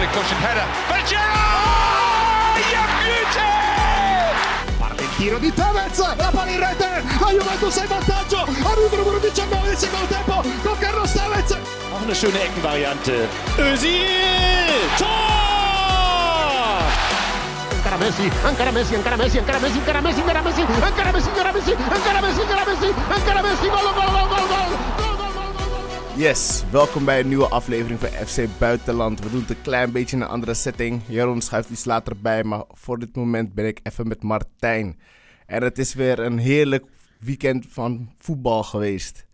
Terribly cushioned header. But! Parte il tiro di Tevez, la palla in rete, la Juventus è in vantaggio, al numero 19 del secondo tempo con Carlos Tevez. Noch eine schöne Eckenvariante. Özil! Tor! Ancora Messi, ancora Messi, ancora Messi, ancora Messi, ancora Messi, ancora Messi, ancora Messi, ancora Messi, ancora Messi, ancora Messi, ancora Messi, gol, gol, gol, gol, gol. Yes, welkom bij een nieuwe aflevering van FC Buitenland. We doen het een klein beetje in een andere setting. Jeroen schuift iets later bij, maar voor dit moment ben ik even met Martijn. En het is weer een heerlijk weekend van voetbal geweest.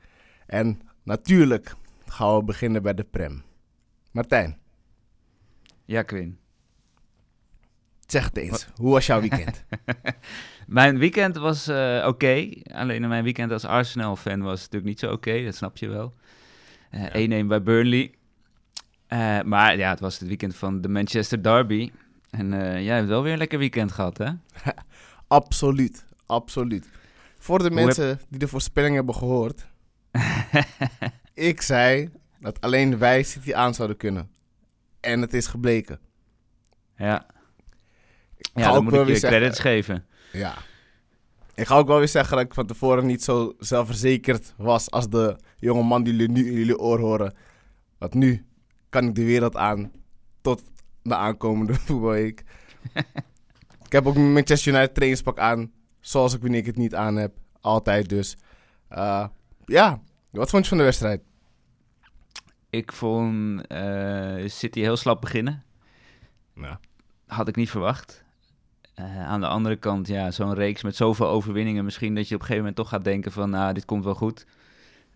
En natuurlijk gaan we beginnen bij de Prem. Martijn, Ja, Quinn. zeg het eens. Hoe was jouw weekend? Mijn weekend was eh, oké. Alleen mijn weekend als Arsenal-fan was natuurlijk niet zo oké. dat snap je wel. Eh 1-1 bij Burnley. Eh, maar ja, het was het weekend van de Manchester Derby. En eh, jij hebt wel weer een lekker weekend gehad, hè? absoluut, absoluut. Voor de Hoe mensen die de voorspelling hebben gehoord. ik zei dat alleen wij City aan zouden kunnen. En het is gebleken. Ja. Ja, dan moet ik je credits geven. Ja. Ik ga ook wel weer zeggen dat ik van tevoren niet zo zelfverzekerd was als de jonge man die jullie nu in jullie oor horen. Want nu kan ik de wereld aan tot de aankomende voetbalweek. ik heb ook mijn Manchester United trainingspak aan, zoals ik wanneer ik het niet aan heb. Altijd dus. Eh, ja, wat vond je van de wedstrijd? Ik vond eh, City heel slap beginnen. Ja. Had ik niet verwacht. Eh, aan de andere kant, ja, zo'n reeks met zoveel overwinningen. Misschien dat je op een gegeven moment toch gaat denken van, nou, dit komt wel goed.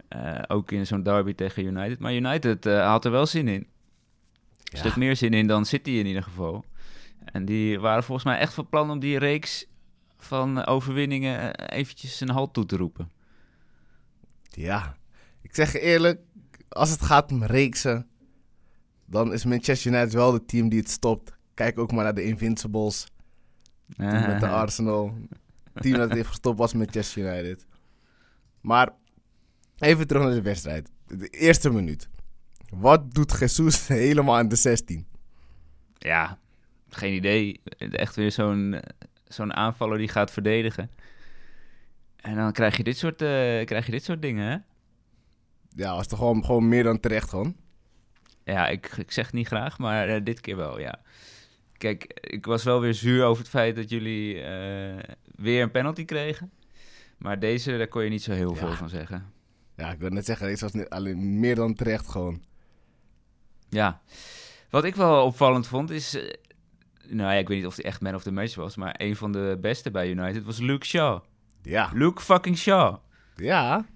Eh, ook in zo'n derby tegen United. Maar United eh, had er wel zin in. Een stuk meer zin in dan City in ieder geval. En die waren volgens mij echt van plan om die reeks van overwinningen eventjes een halt toe te roepen. Ja, ik zeg je eerlijk, als het gaat om reeksen, dan is Manchester United wel het team die het stopt. Kijk ook maar naar de Invincibles, met de Arsenal. Het team dat heeft gestopt was Manchester United. Maar even terug naar de wedstrijd. De eerste minuut. Wat doet Jesus helemaal aan de 16? Ja, geen idee. Echt weer zo'n zo'n aanvaller die gaat verdedigen. En dan krijg je dit soort, eh, krijg je dit soort dingen, hè? Ja, was toch gewoon, gewoon meer dan terecht gewoon. Ja, ik, ik zeg het niet graag, maar eh, dit keer wel, ja. Kijk, ik was wel weer zuur over het feit dat jullie eh, weer een penalty kregen. Maar deze, daar kon je niet zo heel Ja. veel van zeggen. Ja, ik wil net zeggen, deze was niet alleen meer dan terecht gewoon. Ja. Wat ik wel opvallend vond is... eh, nou ja, ik weet niet of hij echt man of the match was... maar een van de beste bij United was Luke Shaw. Ja, Luke fucking Shaw. ja.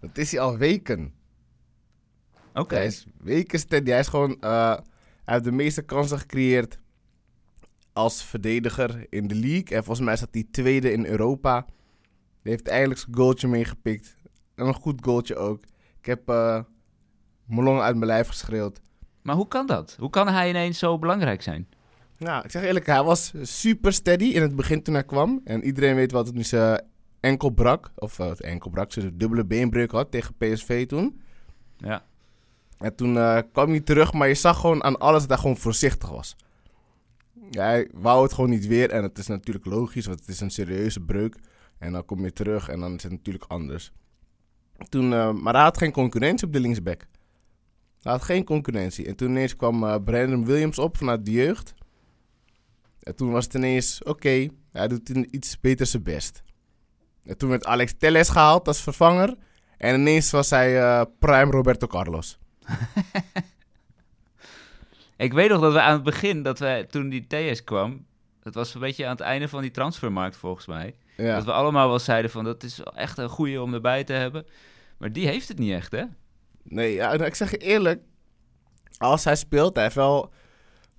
Dat is hij al weken. Oké. Hij is weken steady. Hij is gewoon... eh, hij heeft de meeste kansen gecreëerd als verdediger in de league. En volgens mij zat hij tweede in Europa. Hij heeft eigenlijk zijn goaltje meegepikt. En een goed goaltje ook. Ik heb eh mijn longen uit mijn lijf geschreeuwd. Maar hoe kan dat? Hoe kan hij ineens zo belangrijk zijn? Nou, ik zeg eerlijk, hij was super steady in het begin toen hij kwam. En iedereen weet wat het nu zijn enkel brak. Of eh, het enkel brak, zijn dubbele beenbreuk had tegen PSV toen. Ja. En toen eh, kwam hij terug, maar je zag gewoon aan alles dat hij gewoon voorzichtig was. Hij wou het gewoon niet weer. En het is natuurlijk logisch, want het is een serieuze breuk. En dan kom je terug en dan is het natuurlijk anders. Toen, eh, maar hij had geen concurrentie op de linksback. Hij had geen concurrentie. En toen ineens kwam eh, Brandon Williams op vanuit de jeugd. En toen was het ineens, oké, hij doet iets beter zijn best. En toen werd Alex Telles gehaald als vervanger. En ineens was hij eh, prime Roberto Carlos. Ik weet nog dat we aan het begin, dat wij, toen die TS kwam... Dat was een beetje aan het einde van die transfermarkt volgens mij. Ja. Dat we allemaal wel zeiden van, dat is echt een goeie om erbij te hebben. Maar die heeft het niet echt, hè? Nee, ja, nou, ik zeg je eerlijk. Als hij speelt, hij heeft wel...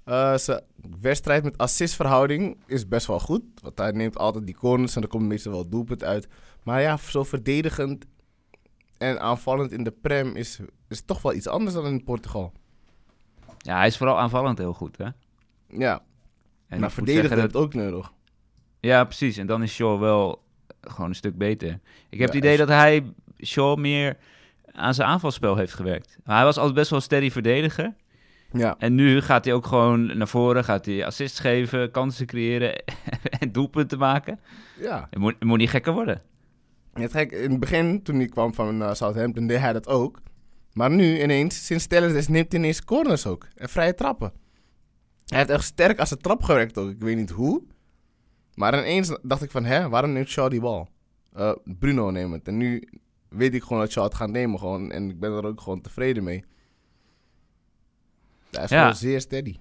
eh, zijn wedstrijd met assistverhouding is best wel goed. Want hij neemt altijd die corners en er komt meestal wel doelpunt uit. Maar ja, zo verdedigend en aanvallend in de Prem is, is toch wel iets anders dan in Portugal. Ja, hij is vooral aanvallend heel goed, hè? Ja, En maar verdedigend dat- ook nodig. Ja, precies. En dan is Shaw wel gewoon een stuk beter. Ik heb Ja, het idee dat hij Shaw meer aan zijn aanvalspel heeft gewerkt. Hij was altijd best wel een steady verdediger. Ja. En nu gaat hij ook gewoon naar voren, gaat hij assists geven, kansen creëren en doelpunten maken. ja. Het moet, het moet niet gekker worden. Het gek, in het begin, toen hij kwam van uh, Southampton, deed hij dat ook. Maar nu ineens, sinds Stellers neemt hij ineens corners ook. En vrije trappen. Hij heeft echt sterk als een trap gewerkt ook. Ik weet niet hoe. Maar ineens dacht ik van, hè, waarom neemt Shaw die bal? Uh, Bruno neemt het. En nu weet ik gewoon dat Shaw het gaat nemen gewoon. En ik ben er ook gewoon tevreden mee. Hij is Ja. gewoon zeer steady.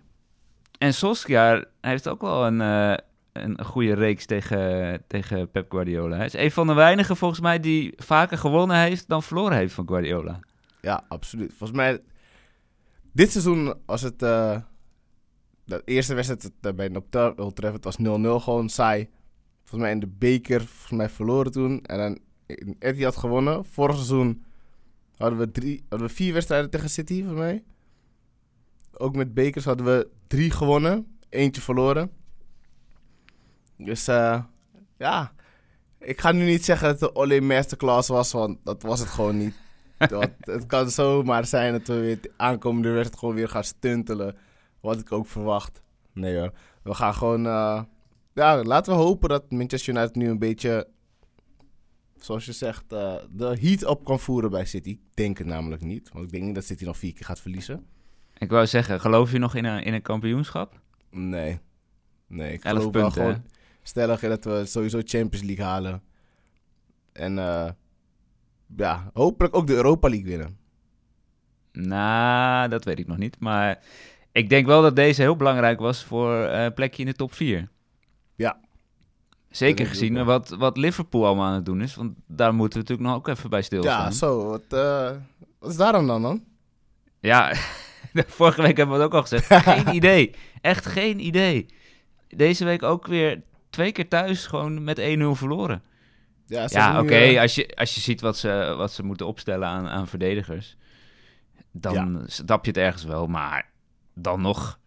En Solskjaer heeft ook wel een, eh, een goede reeks tegen, tegen Pep Guardiola. Hij is een van de weinigen volgens mij die vaker gewonnen heeft dan verloren heeft van Guardiola. Ja, absoluut. Volgens mij, dit seizoen was het... eh, de eerste wedstrijd eh, bij de Old Trafford was 0-0 gewoon saai. Volgens mij in de beker volgens mij verloren toen. En dan in Etihad gewonnen. Vorig seizoen hadden we, drie, hadden we vier wedstrijden tegen City, volgens mij. Ook met bekers hadden we drie gewonnen. Eentje verloren. Dus eh, ja, ik ga nu niet zeggen dat het de Ole Masterclass was, want dat was het gewoon niet. Want het kan zomaar zijn dat we weer de aankomende wedstrijd gewoon weer gaan stuntelen. Wat ik ook verwacht. Nee hoor. We gaan gewoon... eh, ja, laten we hopen dat Manchester United nu een beetje... Zoals je zegt, eh, de heat op kan voeren bij City. Ik denk het namelijk niet. Want ik denk niet dat City nog vier keer gaat verliezen. Ik wou zeggen, geloof je nog in een, in een kampioenschap? Nee. Nee, ik geloof wel punten, gewoon... Stellig dat we sowieso Champions League halen. En eh, ja, hopelijk ook de Europa League winnen. Nou, dat weet ik nog niet. Maar ik denk wel dat deze heel belangrijk was voor eh, een plekje in de top 4. Ja. Zeker gezien wat, wat Liverpool allemaal aan het doen is. Want daar moeten we natuurlijk nog ook even bij stilstaan. Ja, zo. Wat, eh, wat is daarom dan dan? Ja, vorige week hebben we het ook al gezegd. Geen idee. Echt geen idee. Deze week ook weer twee keer thuis gewoon met 1-0 verloren. Ja, Ja, oké. eh, Als, je, als je ziet wat ze, wat ze moeten opstellen aan, aan verdedigers, dan snap je het ergens wel. Maar dan nog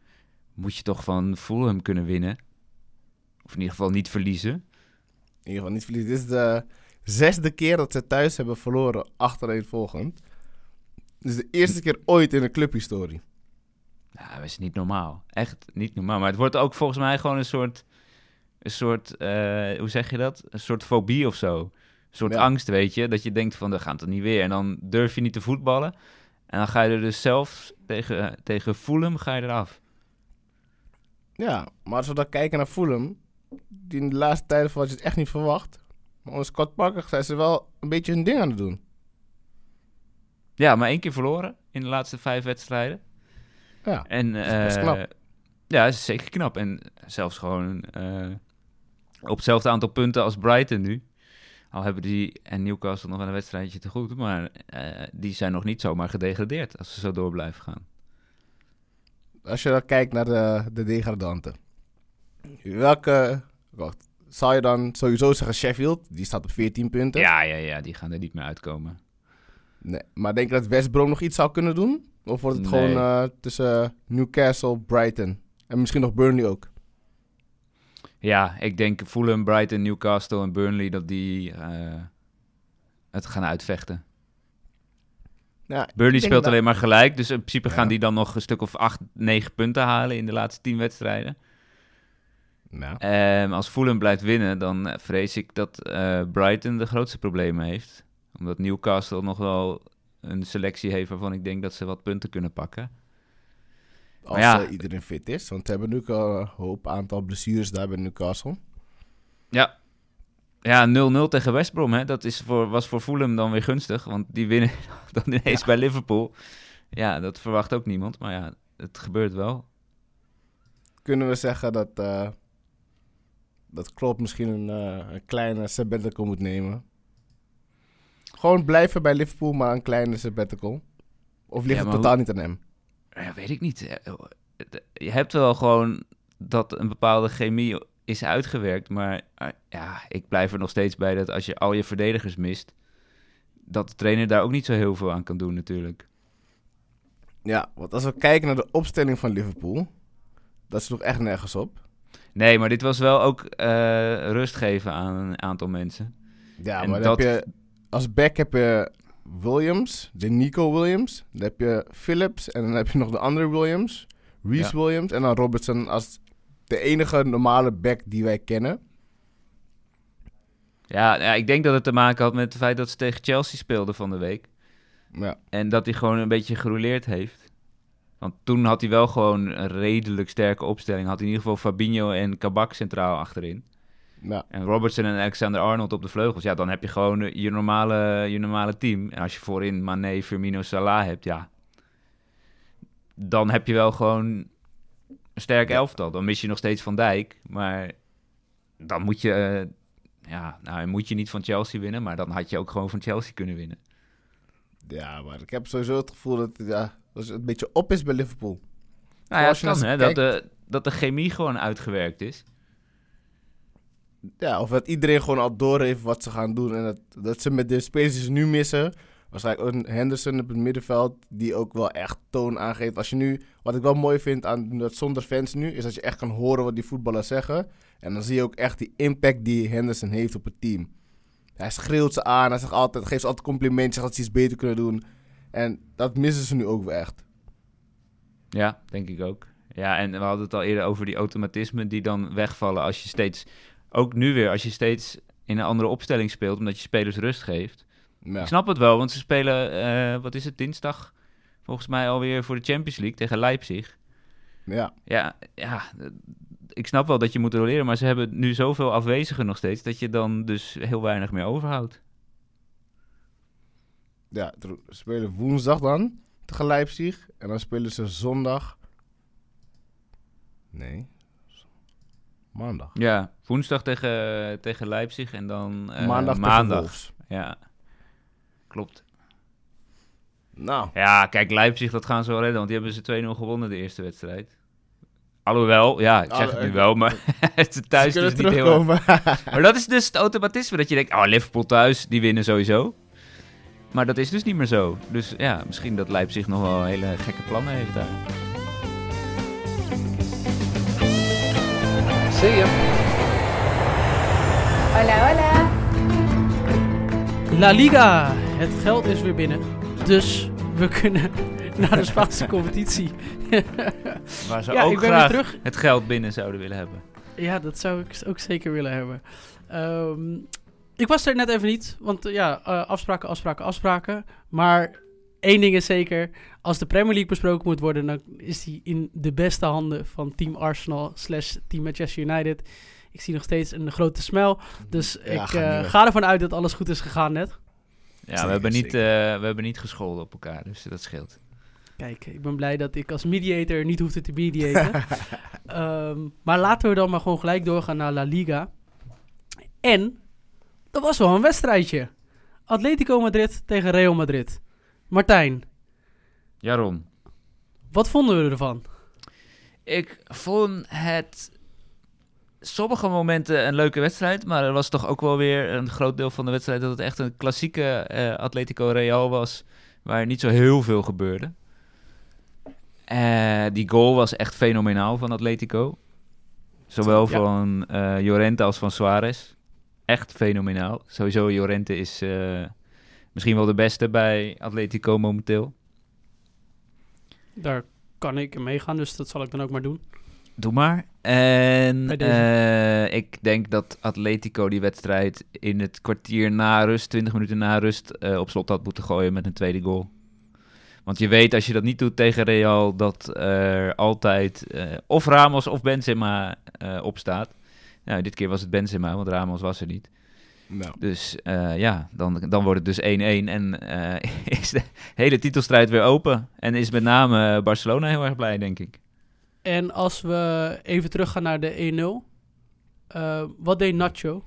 moet je toch van Fulham kunnen winnen. Of in ieder geval niet verliezen. in ieder geval niet verliezen. Dit is de zesde keer dat ze thuis hebben verloren achtereenvolgend. Dit is de eerste keer ooit in de clubhistorie. Ja, dat is niet normaal. Echt niet normaal. Maar het wordt ook volgens mij gewoon een soort... Een soort, eh, hoe zeg je dat? Een soort fobie of zo. Een soort Ja. angst, weet je. Dat je denkt van, dat gaat het niet weer. En dan durf je niet te voetballen. En dan ga je er dus zelf tegen, tegen Fulham ga je eraf. Ja, maar als we dan kijken naar Fulham, die in de laatste tijden had je het echt niet verwacht. Maar onder Scott Parker zijn ze wel een beetje hun ding aan het doen. Ja, maar één keer verloren in de laatste vijf wedstrijden. Ja, En, is best eh, knap. Ja, dat is zeker knap. En zelfs gewoon eh, op hetzelfde aantal punten als Brighton nu. Al hebben die en Newcastle nog wel een wedstrijdje te goed. Maar eh, die zijn nog niet zomaar gedegradeerd als ze zo door blijven gaan. als je dan kijkt naar de, de degradanten. Welke, wacht, zou je dan sowieso zeggen Sheffield? Die staat op 14 punten. Ja, ja, ja, die gaan er niet meer uitkomen. Nee, maar denk je dat West Brom nog iets zou kunnen doen? Of wordt het Nee. gewoon eh, tussen Newcastle, Brighton en misschien nog Burnley ook? Ja, ik denk Fulham, Brighton, Newcastle en Burnley dat die eh, het gaan uitvechten. Ja, Burnley speelt dat- alleen maar gelijk. Dus in principe gaan die dan nog een stuk of acht, negen punten halen in de laatste tien wedstrijden. Ja. Ehm, als Fulham blijft winnen, dan vrees ik dat eh, Brighton de grootste problemen heeft. Omdat Newcastle nog wel een selectie heeft waarvan ik denk dat ze wat punten kunnen pakken. Als ja. eh, iedereen fit is. Want we hebben nu al een hoop aantal blessures daar bij Newcastle. Ja, ja 0-0 tegen West Brom, hè? dat is voor, was voor Fulham dan weer gunstig. Want die winnen dan ineens Ja. bij Liverpool. Ja, dat verwacht ook niemand. Maar ja, het gebeurt wel. Kunnen we zeggen dat, eh dat Klopp misschien een, eh, een kleine sabbatical moet nemen? Gewoon blijven bij Liverpool, maar een kleine sabbatical? Of ligt Ja, het totaal niet aan hem? Ja, weet ik niet. Eh, Je hebt wel gewoon dat een bepaalde chemie is uitgewerkt. Maar eh, ja, ik blijf er nog steeds bij dat als je al je verdedigers mist, dat de trainer daar ook niet zo heel veel aan kan doen natuurlijk. Ja, want als we kijken naar de opstelling van Liverpool, dat is nog echt nergens op. Nee, maar dit was wel ook eh, rust geven aan een aantal mensen. Ja, En maar dan dat- heb je, als back heb je Williams, de Nico Williams. Dan heb je Phillips en dan heb je nog de andere Williams. Reese Williams en dan Robertson als de enige normale back die wij kennen. Ja, ja, ik denk dat het te maken had met het feit dat ze tegen Chelsea speelden van de week. Ja, En dat hij gewoon een beetje gerouleerd heeft. Want toen had hij wel gewoon een redelijk sterke opstelling. Had hij in ieder geval Fabinho en Kabak centraal achterin. Ja, En Robertson en Alexander Arnold op de vleugels. Ja, dan heb je gewoon eh, je normale, je normale team. En als je voorin Mane, Firmino, Salah hebt, ja. Dan heb je wel gewoon een sterk elftal. Dan mis je nog steeds Van Dijk. Maar dan moet je... eh, ja, nou moet je niet van Chelsea winnen. Maar dan had je ook gewoon van Chelsea kunnen winnen. ja, maar ik heb sowieso het gevoel dat, ja, dat het een beetje op is bij Liverpool. Nou ja, het kan, hè, dat, de, dat de chemie gewoon uitgewerkt is. Ja, of dat iedereen gewoon al door heeft wat ze gaan doen. En dat, dat ze met de ze nu missen. Waarschijnlijk ook een Henderson op het middenveld. Die ook wel echt toon aangeeft. Als je nu, wat ik wel mooi vind aan dat zonder fans nu. Is dat je echt kan horen wat die voetballers zeggen. En dan zie je ook echt die impact die Henderson heeft op het team. Hij schreeuwt ze aan. Hij zegt altijd, geeft ze altijd complimentjes. Zegt dat ze iets beter kunnen doen. En dat missen ze nu ook wel echt. Ja, denk ik ook. Ja, en we hadden het al eerder over die automatismen die dan wegvallen als je steeds, ook nu weer, als je steeds in een andere opstelling speelt, omdat je spelers rust geeft. Ja. Ik snap het wel, want ze spelen, eh, wat is het, dinsdag? Volgens mij alweer voor de Champions League tegen Leipzig. ja. Ja, ja, ik snap wel dat je moet roleren, maar ze hebben nu zoveel afwezigen nog steeds, dat je dan dus heel weinig meer overhoudt. Ja, ze spelen woensdag dan tegen Leipzig. En dan spelen ze zondag. Nee. Maandag. Ja, woensdag tegen, tegen Leipzig en dan eh, maandag. Ja, klopt. Nou, Ja, kijk, Leipzig, dat gaan ze wel redden, want die hebben ze 2-0 gewonnen de eerste wedstrijd. Alhoewel, ja, ik zeg het nu wel, maar het is thuis dus niet heel... Maar dat is dus het automatisme, dat je denkt, oh, Liverpool thuis, die winnen sowieso. Maar dat is dus niet meer zo. Dus ja, misschien dat Leipzig nog wel hele gekke plannen heeft daar. See. Hola, hola. La Liga. Het geld is weer binnen. Dus we kunnen naar de Spaanse competitie. Waar ze Ja, ook graag terug. het geld binnen zouden willen hebben. Ja, dat zou ik ook zeker willen hebben. Ehm, ik was er net even niet, want ja, eh, afspraken, afspraken, afspraken. Maar één ding is zeker, als de Premier League besproken moet worden, dan is die in de beste handen van Team Arsenal slash Team Manchester United. Ik zie nog steeds een grote smel, dus Ja, ik eh, ga ervan uit dat alles goed is gegaan net. Ja, Zeker, we, hebben niet, eh, we hebben niet gescholden op elkaar, dus dat scheelt. Kijk, ik ben blij dat ik als mediator niet hoefde te mediaten. Ehm, maar laten we dan maar gewoon gelijk doorgaan naar La Liga. En dat was wel een wedstrijdje. Atletico Madrid tegen Real Madrid. Martijn, Jaron, wat vonden we ervan? ik vond het sommige momenten een leuke wedstrijd, maar er was toch ook wel weer een groot deel van de wedstrijd dat het echt een klassieke eh, Atletico Real was, waar niet zo heel veel gebeurde. Eh, die goal was echt fenomenaal van Atletico. Zowel Ja. van eh Llorente als van Suarez. Echt fenomenaal. Sowieso Llorente is misschien wel de beste bij Atletico momenteel. Daar kan ik in meegaan, dus dat zal ik dan ook maar doen. Doe maar. En eh, ik denk dat Atletico die wedstrijd in het kwartier na rust, 20 minuten na rust, eh, op slot had moeten gooien met een tweede goal. Want je weet als je dat niet doet tegen Real, dat er altijd eh, of Ramos of Benzema eh op staat. Nou, dit keer was het Benzema, want Ramos was er niet. Nou, Dus eh, ja, dan, dan wordt het dus 1-1 en eh, is de hele titelstrijd weer open. En is met name Barcelona heel erg blij, denk ik. En als we even teruggaan naar de 1-0. eh, wat deed Nacho?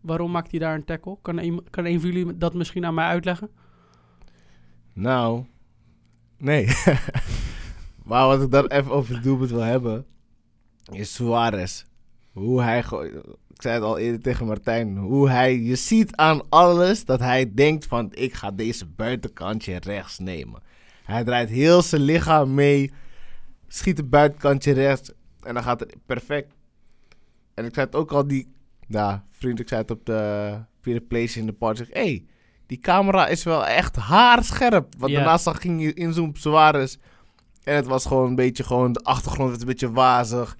Waarom maakt hij daar een tackle? Kan een, kan een van jullie dat misschien aan mij uitleggen? nou, nee. maar wat ik dan even over het doelpunt wil hebben, is Suarez. Hoe hij, go- ik zei het al eerder tegen Martijn, hoe hij, je ziet aan alles dat hij denkt van, ik ga deze buitenkantje rechts nemen. Hij draait heel zijn lichaam mee, schiet het buitenkantje rechts en dan gaat het perfect. En ik zei het ook al, die, ja, vriend, ik zei het op de via de place in de party, zeg, hey, die camera is wel echt haarscherp. Want Ja. daarna zag, ging je inzoomen op Suarez. En het was gewoon een beetje, gewoon, de achtergrond werd een beetje wazig.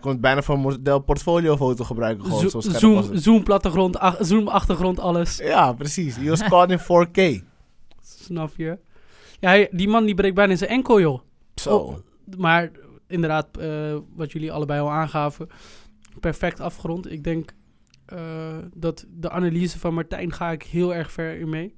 Kon het bijna voor een model portfoliofoto gebruiken. Gewoon, Zo- zoom, zoom, plattegrond, ach- zoom, achtergrond, alles. Ja, precies. Die was caught in 4K. Snap je? Ja, hij- die man die breekt bijna in zijn enkel, joh. Zo. Oh, maar inderdaad, eh, wat jullie allebei al aangaven, perfect afgerond. Ik denk eh, dat de analyse van Martijn ga ik heel erg ver in mee.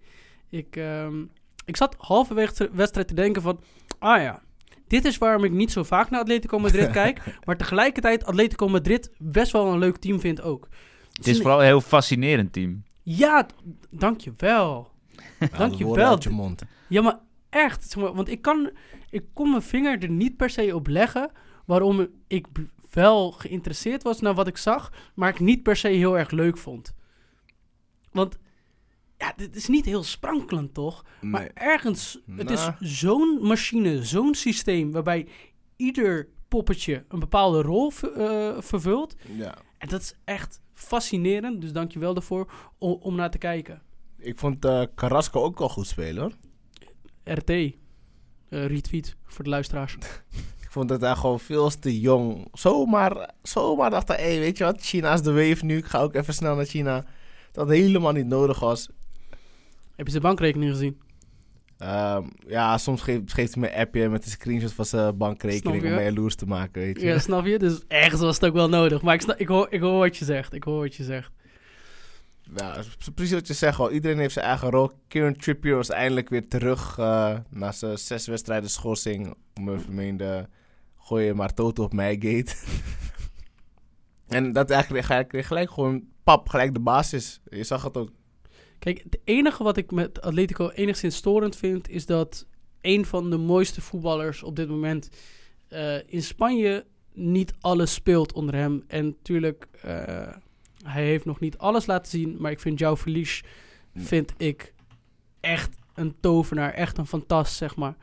Ik, ehm, ik zat halverwege de wedstrijd te denken van, ah ja, dit is waarom ik niet zo vaak naar Atletico Madrid kijk, maar tegelijkertijd Atletico Madrid best wel een leuk team vind ook. Het is vooral een heel fascinerend team. Ja, dankjewel. Dankjewel. uit je mond. Ja, maar echt. Zeg maar, want ik kan, ik kon mijn vinger er niet per se op leggen waarom ik wel geïnteresseerd was naar wat ik zag, maar ik niet per se heel erg leuk vond. Want ja, dit is niet heel sprankelend toch? Maar ergens, het is Nou. zo'n machine, zo'n systeem waarbij ieder poppetje een bepaalde rol eh, vervult. Ja. En dat is echt fascinerend, dus dank je wel daarvoor om, om naar te kijken. Ik vond eh, Carrasco ook wel goed spelen hoor. RT, eh, retweet voor de luisteraars. Ik vond dat hij gewoon veel te jong. Zomaar, zomaar dacht hij, hey, weet je wat, China is de wave nu. Ik ga ook even snel naar China. Dat helemaal niet nodig was. Heb je zijn bankrekening gezien? Ehm, ja, soms geeft, geeft hij me een appje met een screenshot van zijn bankrekening om je? mij jaloers te maken, weet je. Ja, snap je? Dus ergens was het ook wel nodig. Maar ik, snap, ik, hoor, ik hoor wat je zegt. Ik hoor wat je zegt. Ja, precies wat je zegt al. Iedereen heeft zijn eigen rol. Kieran Trippier was eindelijk weer terug eh, na zijn zes wedstrijden schorsing. Om een vermeende gooien maar toto op mij gate. en dat eigenlijk kreeg gelijk gewoon pap, gelijk de basis. Je zag het ook. Kijk, het enige wat ik met Atletico enigszins storend vind... is dat een van de mooiste voetballers op dit moment... eh, in Spanje niet alles speelt onder hem. En natuurlijk, eh, hij heeft nog niet alles laten zien... maar ik vind jouw verlies, vind ik echt een tovenaar. Echt een fantast, zeg maar.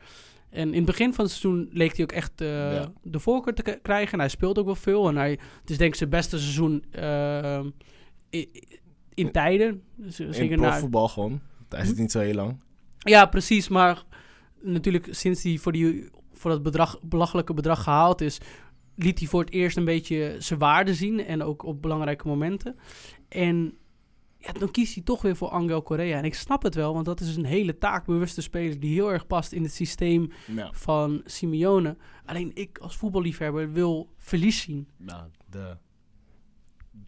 En in het begin van het seizoen leek hij ook echt eh, Ja. de voorkeur te krijgen. En hij speelt ook wel veel. En hij, het is denk ik zijn beste seizoen in, in tijden. Z- In Zeker na, profvoetbal gewoon. Hij zit niet zo heel lang. ja, precies. Maar natuurlijk, sinds hij voor, die, voor dat bedrag, belachelijke bedrag gehaald is, liet hij voor het eerst een beetje zijn waarde zien. En ook op belangrijke momenten. En ja, dan kiest hij toch weer voor Angel Correa. En ik snap het wel, want dat is een hele taakbewuste speler die heel erg past in het systeem Ja. van Simeone. Alleen ik als voetballiefhebber wil verlies zien. Nou, de...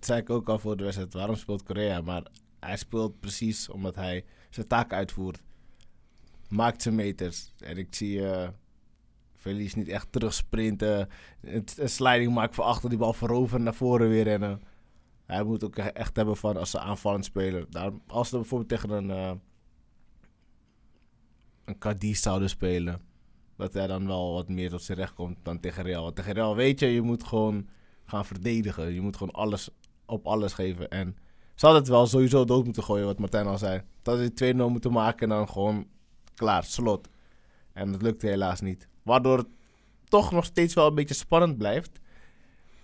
Zei ik ook al voor de wedstrijd. Waarom speelt Korea? Maar hij speelt precies omdat hij zijn taak uitvoert. Maakt zijn meters. En ik zie eh Verlies niet echt terugsprinten. Het, een sliding maken van achter die bal veroveren naar voren weer rennen. Hij moet ook echt hebben van als ze aanvallend spelen. Als ze bijvoorbeeld tegen een, eh een Cadiz zouden spelen. Dat hij dan wel wat meer tot zijn recht komt dan tegen Real. Want tegen Real weet je, je moet gewoon gaan verdedigen. Je moet gewoon alles op alles geven. En ze hadden het wel sowieso dood moeten gooien, wat Martijn al zei. Dat ze 2-0 moeten maken en dan gewoon klaar, slot. En dat lukte helaas niet. Waardoor het toch nog steeds wel een beetje spannend blijft.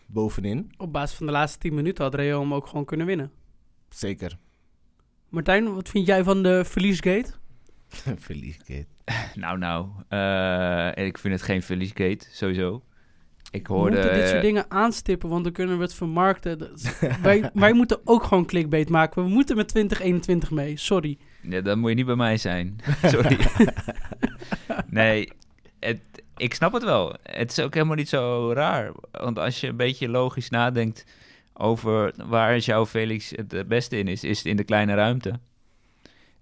Bovenin, Op basis van de laatste 10 minuten had Real hem ook gewoon kunnen winnen. zeker. Martijn, wat vind jij van de verliesgate? Verliesgate. Nou, nou. eh, ik vind het geen verliesgate, sowieso. Ik We hoorde... moeten dit soort dingen aanstippen, want dan kunnen we het vermarkten. Dat wij, wij moeten ook gewoon clickbait maken. We moeten met 2021 mee. Sorry. Ja, dan moet je niet bij mij zijn. Sorry. nee, het, ik snap het wel. Het is ook helemaal niet zo raar. Want als je een beetje logisch nadenkt over waar jouw Felix het beste in is, is het in de kleine ruimte.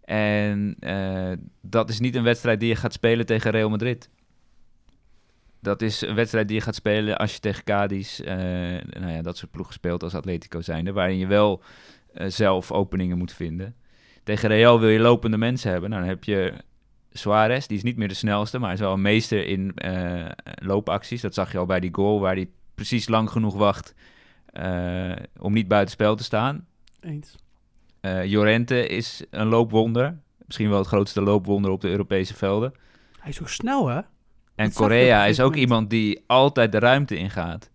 En eh, dat is niet een wedstrijd die je gaat spelen tegen Real Madrid. Dat is een wedstrijd die je gaat spelen als je tegen Cadiz, eh, nou ja, dat soort ploegen speelt als Atletico zijnde, waarin je wel eh, zelf openingen moet vinden. Tegen Real wil je lopende mensen hebben. Nou, dan heb je Suarez, die is niet meer de snelste, maar hij is wel een meester in eh, loopacties. Dat zag je al bij die goal, waar hij precies lang genoeg wacht om niet buiten spel te staan. Eens. Jorente is een loopwonder. Misschien wel het grootste loopwonder op de Europese velden. Hij is zo snel, hè? En een is ook iemand die altijd de ruimte ingaat.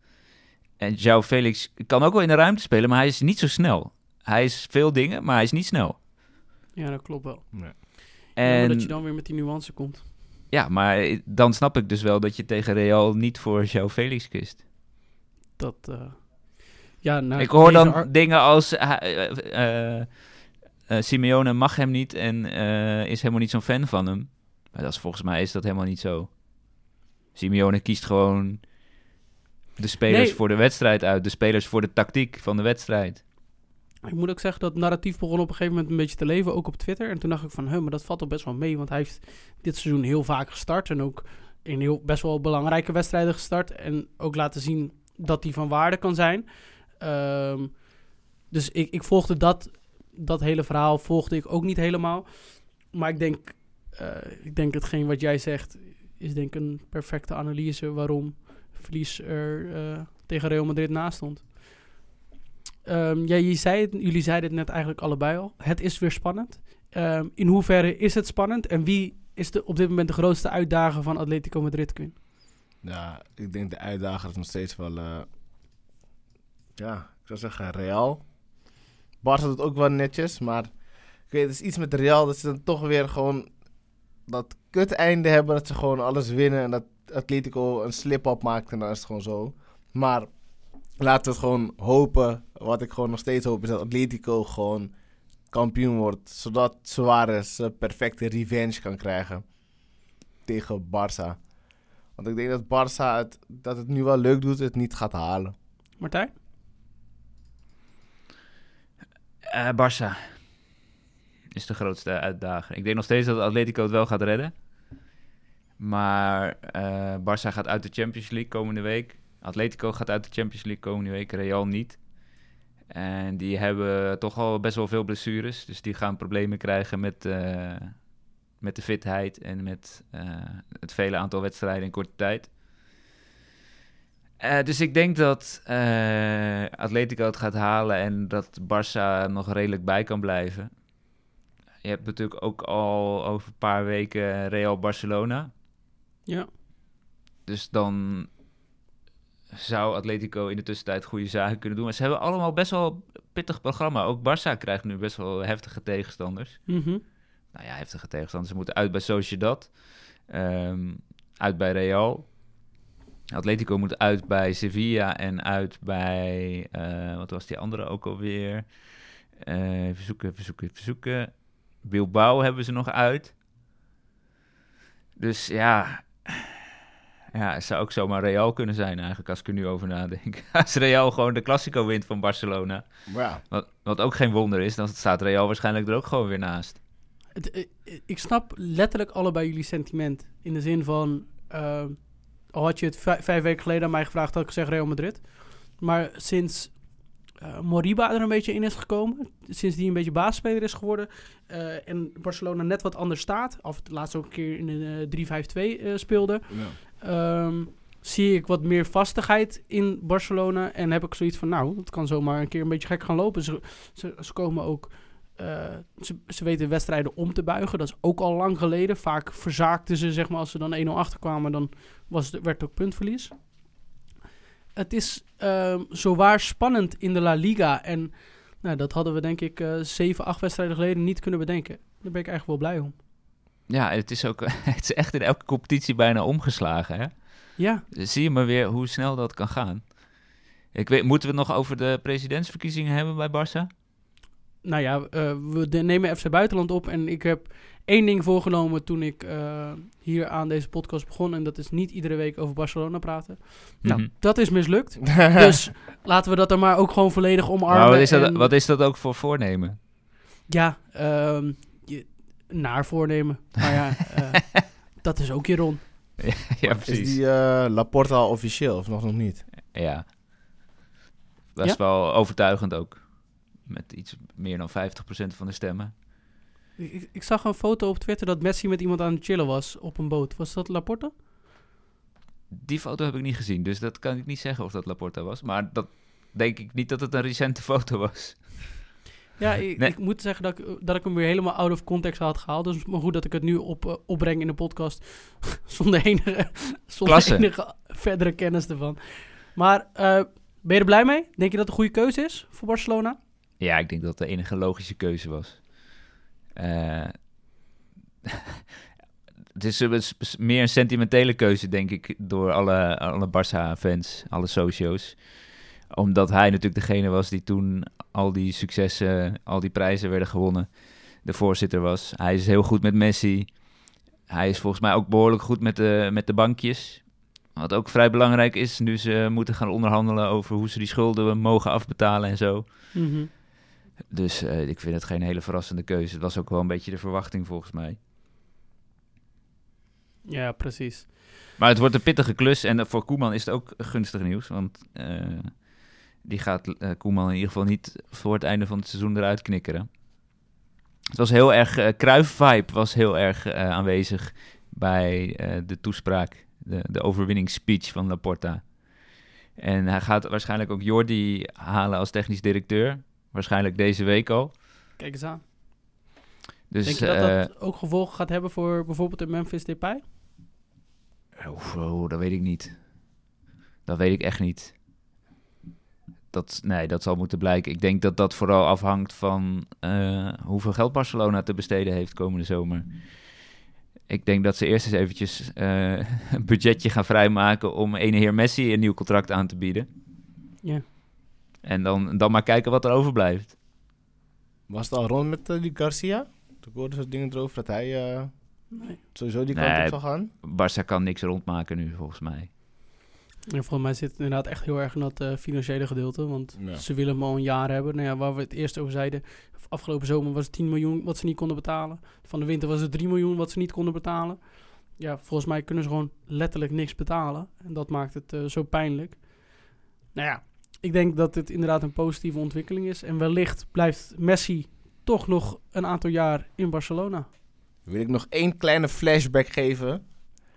En João Felix kan ook wel in de ruimte spelen, maar hij is niet zo snel. Hij is veel dingen, maar hij is niet snel. Ja, dat klopt wel. Nee. En... Dat je dan weer met die nuance komt. ja, maar dan snap ik dus wel dat je tegen Real niet voor João Felix kiest. Dat, eh, ja, nou, ik hoor dan ar- dingen als eh, eh, eh, eh, Simeone mag hem niet en eh, is helemaal niet zo'n fan van hem. Maar dat is, volgens mij is dat helemaal niet zo. Simeone kiest gewoon de spelers Nee. voor de wedstrijd uit, de spelers voor de tactiek van de wedstrijd. Ik moet ook zeggen dat narratief begon op een gegeven moment een beetje te leven, ook op Twitter. En toen dacht ik van, huh, maar dat valt toch best wel mee, want hij heeft dit seizoen heel vaak gestart en ook in heel, best wel belangrijke wedstrijden gestart. En ook laten zien dat hij van waarde kan zijn. Ehm, dus ik, ik volgde dat, dat hele verhaal volgde ik ook niet helemaal. Maar ik denk, eh, ik denk hetgeen wat jij zegt is denk ik een perfecte analyse waarom verlies er eh, tegen Real Madrid naast stond. Ehm, ja, je zei het, jullie zeiden het net eigenlijk allebei al. Het is weer spannend. Ehm, in hoeverre is het spannend? En wie is de, op dit moment de grootste uitdager van Atletico Madrid, Quinn? Ja, ik denk de uitdager is nog steeds wel... eh, ja, ik zou zeggen Real. Barca doet ook wel netjes, maar... Ik weet, het is iets met Real dat ze dan toch weer gewoon... Dat kut einde hebben, dat ze gewoon alles winnen... En dat Atletico een slip-up maakt en dan is het gewoon zo. Maar laten we het gewoon hopen. Wat ik gewoon nog steeds hoop is dat Atletico gewoon kampioen wordt. Zodat Suarez een perfecte revenge kan krijgen tegen Barça. Want ik denk dat Barça het, dat het nu wel leuk doet, het niet gaat halen. Martijn? Eh Barça is de grootste uitdager. Ik denk nog steeds dat Atletico het wel gaat redden. Maar eh Barça gaat uit de Champions League komende week. Atletico gaat uit de Champions League komende week. Real niet. En die hebben toch al best wel veel blessures. Dus die gaan problemen krijgen met, eh, met de fitheid en met eh, het vele aantal wedstrijden in korte tijd. Dus ik denk dat Atletico het gaat halen en dat Barça nog redelijk bij kan blijven. Je hebt natuurlijk ook al over een paar weken Real Barcelona. Ja. Dus dan zou Atletico in de tussentijd goede zaken kunnen doen. Maar ze hebben allemaal best wel een pittig programma. Ook Barça krijgt nu best wel heftige tegenstanders. Mhm. Nou ja, heftige tegenstanders. Ze moeten uit bij Sociedad. ehm, uit bij Real. Atletico moet uit bij Sevilla en uit bij... eh, wat was die andere ook alweer? Eh even zoeken, even zoeken, even zoeken. Bilbao hebben ze nog uit. Dus ja... Ja, het zou ook zomaar Real kunnen zijn eigenlijk, als ik er nu over nadenk. Als Real gewoon de Classico wint van Barcelona... Wat, wat ook geen wonder is, dan staat Real waarschijnlijk er ook gewoon weer naast. Het, eh, eh, ik snap letterlijk allebei jullie sentiment. In de zin van, eh, al had je het vij- vijf weken geleden aan mij gevraagd, had ik gezegd Real Madrid. Maar sinds eh, Moriba er een beetje in is gekomen, sinds die een beetje baasspeler is geworden eh, en Barcelona net wat anders staat, of het laatst ook een keer in een eh, 3-5-2 eh, speelde, ja. Ehm, zie ik wat meer vastigheid in Barcelona. En heb ik zoiets van, nou, het kan zomaar een keer een beetje gek gaan lopen. Ze, ze, ze komen ook... ze, ze weten wedstrijden om te buigen. Dat is ook al lang geleden. Vaak verzaakten ze, zeg maar, als ze dan 1-0 achterkwamen, dan was het, werd het ook puntverlies. Het is ehm zowaar spannend in de La Liga. En nou, dat hadden we denk ik eh 7, 8 wedstrijden geleden niet kunnen bedenken. Daar ben ik eigenlijk wel blij om. Ja, het is ook het is echt in elke competitie bijna omgeslagen. Hè? Ja, zie je maar weer hoe snel dat kan gaan. Ik weet, moeten we het nog over de presidentsverkiezingen hebben bij Barça? nou ja, eh, we nemen FC Buitenland op. En ik heb één ding voorgenomen toen ik eh, hier aan deze podcast begon. En dat is niet iedere week over Barcelona praten. Nou, Mhm. dat is mislukt. dus laten we dat er maar ook gewoon volledig omarmen. Maar wat is, dat, en- wat is dat ook voor voornemen? Ja, ehm, je, naar voornemen. Maar ja, eh, dat is ook Jeroen. ja, Is precies. die eh, Laporta al officieel of nog, nog niet? Ja. Dat is Ja? wel overtuigend ook. Met iets meer dan 50% van de stemmen. Ik, zag een foto op Twitter dat Messi met iemand aan het chillen was op een boot. Was dat Laporte? Die foto heb ik niet gezien, dus dat kan ik niet zeggen of dat Laporta was. Maar dat denk ik niet dat het een recente foto was. Ja, ik, Nee. ik moet zeggen dat ik, dat ik hem weer helemaal out of context had gehaald. Dus maar goed dat ik het nu op, eh, opbreng in de podcast. zonder enige, zonder Klasse. enige verdere kennis ervan. Maar eh, ben je er blij mee? Denk je dat het een goede keuze is voor Barcelona? Ja, ik denk dat dat de enige logische keuze was. Eh, het is meer een sentimentele keuze, denk ik, door alle, alle Barça-fans, alle socio's. Omdat hij natuurlijk degene was die toen al die successen, al die prijzen werden gewonnen. De voorzitter was. Hij is heel goed met Messi. Hij is volgens mij ook behoorlijk goed met de, met de bankjes. Wat ook vrij belangrijk is, nu ze moeten gaan onderhandelen over hoe ze die schulden mogen afbetalen en zo. Mhm. Dus eh, ik vind het geen hele verrassende keuze. Het was ook wel een beetje de verwachting volgens mij. Ja, precies. Maar het wordt een pittige klus. En voor Koeman is het ook gunstig nieuws. Want eh, die gaat eh, Koeman in ieder geval niet voor het einde van het seizoen eruit knikkeren. Het was heel erg... eh Cruyff-vibe was heel erg aanwezig bij de toespraak. De, de overwinningsspeech van Laporta. En hij gaat waarschijnlijk ook Jordi halen als technisch directeur. Waarschijnlijk deze week al. Kijk eens aan. Dus, Denk je dat eh, dat ook gevolgen gaat hebben voor bijvoorbeeld de Memphis Depay? Oh, oh, dat weet ik niet. Dat weet ik echt niet. Dat, nee, dat zal moeten blijken. Ik denk dat dat vooral afhangt van eh, hoeveel geld Barcelona te besteden heeft komende zomer. Ik denk dat ze eerst eens eventjes eh, een budgetje gaan vrijmaken om ene heer Messi een nieuw contract aan te bieden. Ja. En dan, dan maar kijken wat er overblijft. Was het al rond met eh, die Garcia? Toen hoorde ze dingen erover dat hij eh, Nee. sowieso die Nee. kant op zou gaan. Barça kan niks rondmaken nu, volgens mij. En volgens mij zit het inderdaad echt heel erg in dat eh, financiële gedeelte. Want Ja. ze willen hem al een jaar hebben. Nou ja, waar we het eerst over zeiden. Afgelopen zomer was het 10 miljoen wat ze niet konden betalen. Van de winter was het 3 miljoen wat ze niet konden betalen. Ja, volgens mij kunnen ze gewoon letterlijk niks betalen. En dat maakt het eh, zo pijnlijk. Nou ja, ik denk dat dit inderdaad een positieve ontwikkeling is. En wellicht blijft Messi toch nog een aantal jaar in Barcelona. Wil ik nog één kleine flashback geven.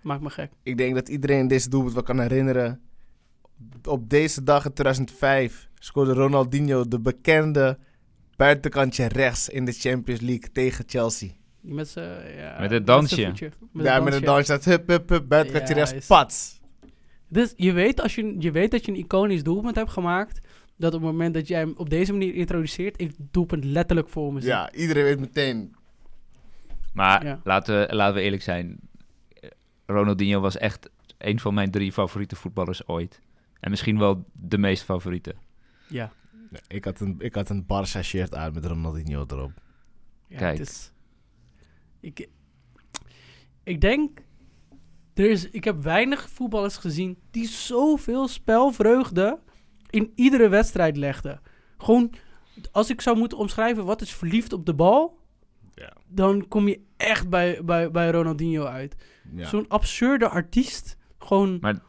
Maakt me gek. Ik denk dat iedereen deze doelpunt wel kan herinneren. Op deze dag in 2005 scoorde Ronaldinho de bekende buitenkantje rechts in de Champions League tegen Chelsea. Die met z'n... Ja, Met het dansje. Met ja, het met een dansje. dansje. dat Hup, hup, hup, buitenkantje Ja, rechts, is- pats. Dus je weet, als je, je weet dat je een iconisch doelpunt hebt gemaakt, dat op het moment dat jij hem op deze manier introduceert, ik het doelpunt letterlijk voor me zie. Ja, iedereen weet meteen. Maar Ja. laten, we, laten we eerlijk zijn. Ronaldinho was echt een van mijn drie favoriete voetballers ooit. En misschien wel de meest favoriete. Ja. Nee, ik, had een, ik had een Barca shirt aan met Ronaldinho erop. Ja, Kijk. Het is, ik, ik denk, er is, ik heb weinig voetballers gezien die zoveel spelvreugde in iedere wedstrijd legden. Gewoon, als ik zou moeten omschrijven wat is verliefd op de bal, Ja. dan kom je echt bij, bij, bij Ronaldinho uit. Ja. Zo'n absurde artiest. Gewoon, Maar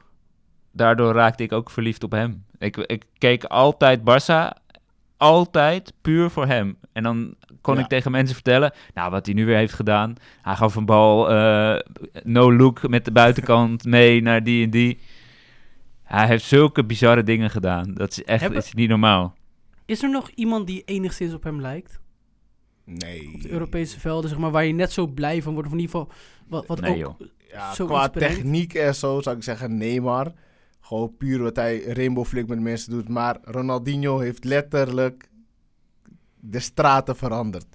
daardoor raakte ik ook verliefd op hem. Ik, ik keek altijd Barça, altijd puur voor hem. En dan kon Ja. ik tegen mensen vertellen, nou wat hij nu weer heeft gedaan. Hij gaf een bal eh, no look met de buitenkant mee naar die en die. Hij heeft zulke bizarre dingen gedaan. Dat is echt Hebben- is niet normaal. is er nog iemand die enigszins op hem lijkt? Nee. Op de Europese velden, zeg maar, waar je net zo blij van wordt. Of in ieder geval, wat, wat Nee, ook joh. Ja, qua techniek en zo zou ik zeggen Neymar. Gewoon puur wat hij rainbow flick met mensen doet. Maar Ronaldinho heeft letterlijk de straten veranderd.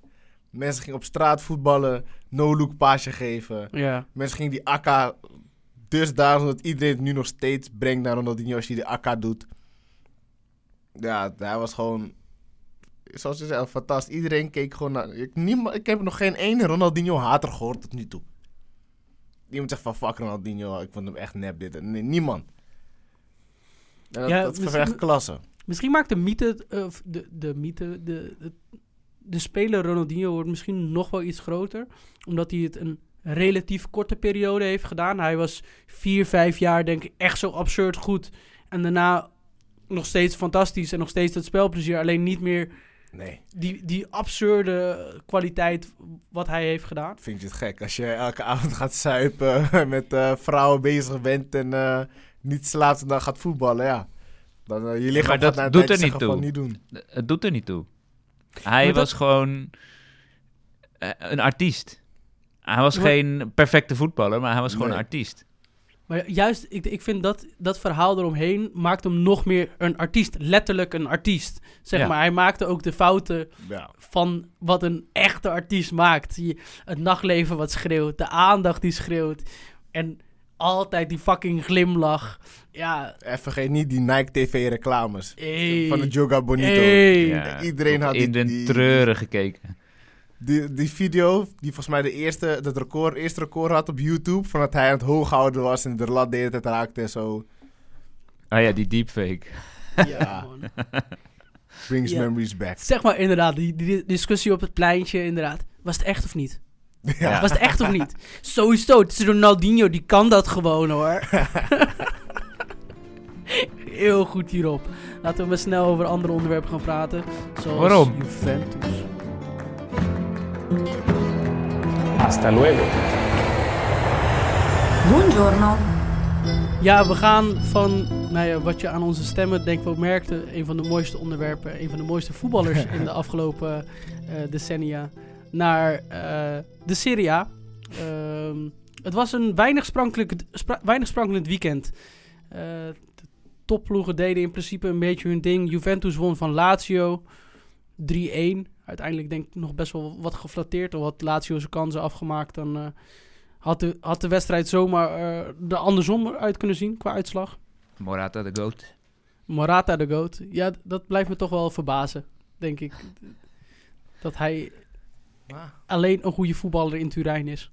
Mensen gingen op straat voetballen, no-look paasje geven. Ja, Mensen gingen die akka dus daarom dat iedereen het nu nog steeds brengt naar Ronaldinho als hij de akka doet. Ja, hij was gewoon, zoals je zei, fantastisch. Iedereen keek gewoon naar... Ik, niemand, ik heb nog geen ene Ronaldinho-hater gehoord tot nu toe. Iemand zegt van, fuck Ronaldinho, ik vond hem echt nep dit. Nee, niemand. Dat, Ja, dat verwerkt klasse. misschien maakt de mythe, eh, of de, de mythe, de, de, de speler Ronaldinho wordt misschien nog wel iets groter. Omdat hij het een relatief korte periode heeft gedaan. Hij was vier, vijf jaar denk ik echt zo absurd goed. En daarna nog steeds fantastisch en nog steeds dat spelplezier. Alleen niet meer Nee, die, die absurde kwaliteit wat hij heeft gedaan. vind je het gek als je elke avond gaat suipen, met eh, vrouwen bezig bent en eh, niet slaapt en dan gaat voetballen, ja. Dan, eh, je lichaam maar dat gaat doet er niet toe. niet doen. Het doet er niet toe. Hij Maar dat- was gewoon eh, een artiest. Hij was Maar- geen perfecte voetballer, maar hij was gewoon Nee. een artiest. Maar juist, ik, ik vind dat, dat verhaal eromheen maakt hem nog meer een artiest. Letterlijk een artiest. Zeg Ja. maar, hij maakte ook de fouten Ja. van wat een echte artiest maakt. Je- Het nachtleven wat schreeuwt, de aandacht die schreeuwt. En altijd die fucking glimlach. Ja, En vergeet niet die Nike TV reclames. hey. Van de Joga Bonito. Hey. Ja, Iedereen had in die- de treuren gekeken. Die, die video, die volgens mij de eerste, dat record, eerste record had op YouTube. Van dat hij aan het hoog houden was en de lat de hele tijd raakte en zo. Ah ja, die deepfake. Ja, man. Brings Ja. memories back. Zeg maar inderdaad, die, die discussie op het pleintje, inderdaad. Was het echt of niet? Ja. Was het echt of niet? Sowieso, het is Ronaldinho, die kan dat gewoon hoor. Heel goed hierop. Laten we maar snel over andere onderwerpen gaan praten. Zoals Waarom? Juventus. Hasta luego. Buongiorno. Ja, we gaan van nou ja, wat je aan onze stemmen denk ik wel merkte. Een van de mooiste onderwerpen, een van de mooiste voetballers in de afgelopen eh, decennia. Naar eh, de Serie A. Ehm, het was een weinig sprankelend, spra- weinig sprankelend weekend. Eh, de topploegen deden in principe een beetje hun ding. Juventus won van Lazio 3-1. Uiteindelijk denk ik nog best wel wat geflatteerd. Of had Lazio zijn kansen afgemaakt. Dan eh, had, de, had de wedstrijd zomaar er andersom uit kunnen zien qua uitslag. Morata de goat. Morata de GOAT. Ja, dat blijft me toch wel verbazen, denk ik. Dat hij Alleen een goede voetballer in Turijn is.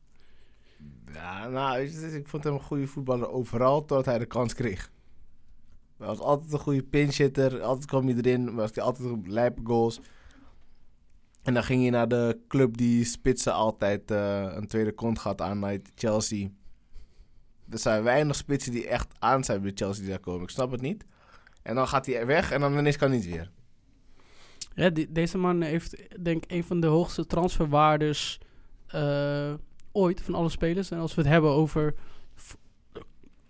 Ja, nou, ik vond hem een goede voetballer overal totdat hij de kans kreeg. Hij was altijd een goede pinchitter, altijd kwam hij erin, was hij altijd op lijpe goals. En dan ging hij naar de club die spitsen altijd eh, een tweede kont gaat aan, Chelsea. Er zijn weinig spitsen die echt aan zijn bij Chelsea die daar komen. Ik snap het niet. En dan gaat hij weg en dan ineens kan hij het weer. Ja, deze man heeft denk ik een van de hoogste transferwaardes eh, ooit van alle spelers. En als we het hebben over...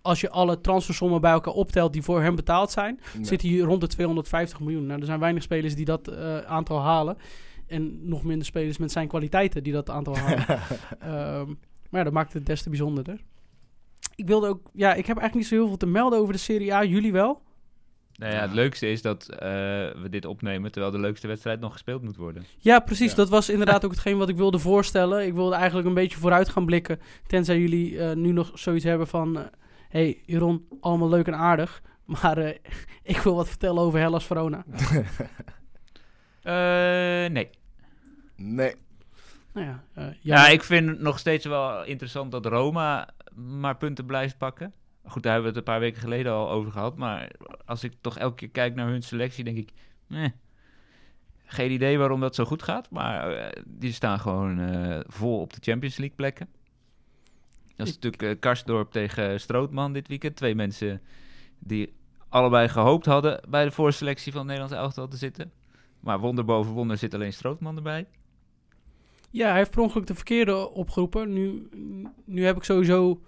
Als je alle transfersommen bij elkaar optelt die voor hem betaald zijn... Nee. zit hij rond de 250 miljoen. Nou, er zijn weinig spelers die dat eh, aantal halen. En nog minder spelers met zijn kwaliteiten die dat aantal halen. Ehm, maar ja, dat maakt het des te bijzonderder. Ik wilde ook... Ja, ik heb eigenlijk niet zo heel veel te melden over de Serie A. Jullie wel? Nou ja, het leukste is dat eh, we dit opnemen terwijl de leukste wedstrijd nog gespeeld moet worden. Ja, precies. Ja. Dat was inderdaad ook hetgeen wat ik wilde voorstellen. Ik wilde eigenlijk een beetje vooruit gaan blikken. Tenzij jullie eh, nu nog zoiets hebben van... eh, hey, Jeroen, allemaal leuk en aardig. Maar eh, ik wil wat vertellen over Hellas Verona. Eh, nee. Nee. Nou ja, Ja, ik vind het nog steeds wel interessant dat Roma maar punten blijft pakken. Goed, daar hebben we het een paar weken geleden al over gehad. Maar als ik toch elke keer kijk naar hun selectie, denk ik... Eh, geen idee waarom dat zo goed gaat. Maar eh, die staan gewoon eh, vol op de Champions League plekken. Dat is natuurlijk eh, Karsdorp tegen Strootman dit weekend. Twee mensen die allebei gehoopt hadden bij de voorselectie van het Nederlands elftal te zitten. Maar wonder boven wonder zit alleen Strootman erbij. Ja, hij heeft per ongeluk de verkeerde opgeroepen. Nu, nu heb ik sowieso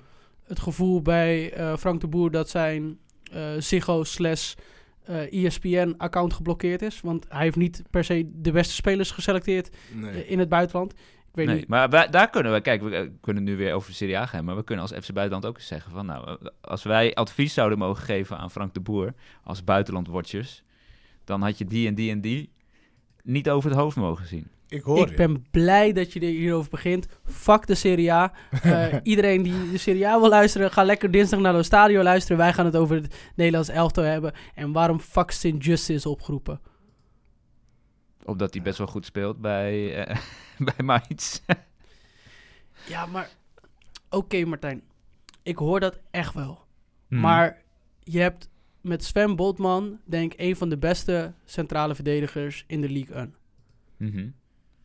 het gevoel bij eh, Frank de Boer dat zijn eh Ziggo slash eh, ESPN-account geblokkeerd is. Want hij heeft niet per se de beste spelers geselecteerd nee. in het buitenland. Ik weet nee, niet. maar wij- daar kunnen we, kijk, we kunnen nu weer over de Serie A gaan, maar we kunnen als FC Buitenland ook eens zeggen van, nou, als wij advies zouden mogen geven aan Frank de Boer als buitenlandwatchers, dan had je die en die en die niet over het hoofd mogen zien. Ik hoor Ik je. ben blij dat je er hierover begint. Fuck de Serie A. Eh, iedereen die de Serie A wil luisteren, ga lekker dinsdag naar de stadio luisteren. Wij gaan het over het Nederlands elftal hebben. En waarom fuck St. Just is opgeroepen. Omdat hij best wel goed speelt bij, eh bij Mainz. Ja, maar... Oké, Martijn. Ik hoor dat echt wel. Hmm. Maar je hebt met Sven Botman, denk ik, een van de beste centrale verdedigers in de League 1. Mhm. En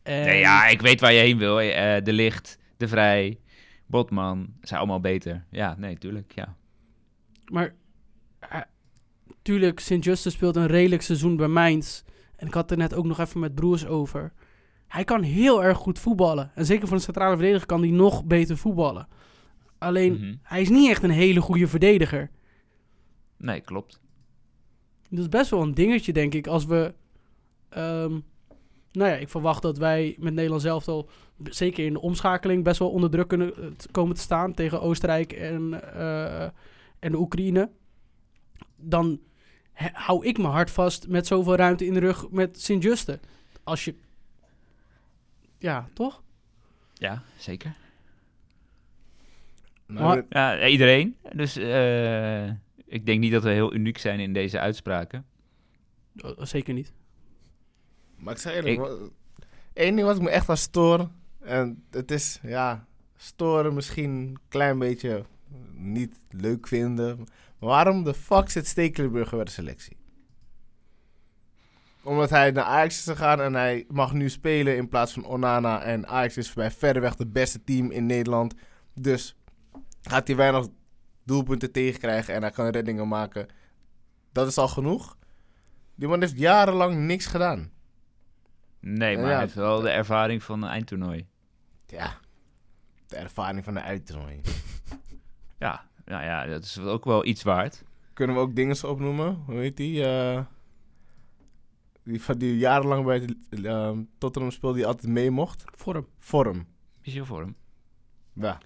Nee, ja, ik weet waar je heen wil. Eh, de Licht, De Vrij, Botman, zijn allemaal beter. Ja, nee, tuurlijk, ja. Maar eh, tuurlijk, St. Justus speelt een redelijk seizoen bij Mainz. En ik had het er net ook nog even met Broers over. Hij kan heel erg goed voetballen. En zeker voor een centrale verdediger kan hij nog beter voetballen. Alleen, Mhm. hij is niet echt een hele goede verdediger. Nee, klopt. Dat is best wel een dingetje, denk ik, als we... ehm, nou ja, ik verwacht dat wij met Nederland zelf al, zeker in de omschakeling, best wel onder druk kunnen eh, komen te staan tegen Oostenrijk en, eh, en de Oekraïne. Dan he- hou ik mijn hart vast met zoveel ruimte in de rug met Sint-Juste. Als je... Ja, toch? Ja, zeker. Maar- Ja, iedereen. Dus eh, ik denk niet dat we heel uniek zijn in deze uitspraken. Zeker niet. Maar ik zeg eerlijk, Ik- één ding wat ik me echt aan stoor, en het is, ja, storen misschien een klein beetje niet leuk vinden. Maar waarom de fuck zit Stekelenburger bij de selectie? Omdat hij naar Ajax is gegaan en hij mag nu spelen in plaats van Onana. En Ajax is bij verreweg het beste team in Nederland. Dus gaat hij weinig doelpunten tegenkrijgen en hij kan reddingen maken. Dat is al genoeg. Die man heeft jarenlang niks gedaan. Nee, maar Ja. hij heeft wel de ervaring van een eindtoernooi. Ja, de ervaring van de uittoernooi. Ja, nou ja, dat is ook wel iets waard. Kunnen we ook dingen opnoemen? Hoe heet die? eh, die, van die jarenlang bij de, eh, Tottenham speelde, die altijd mee mocht. Vorm. Vorm. Hem. Ja,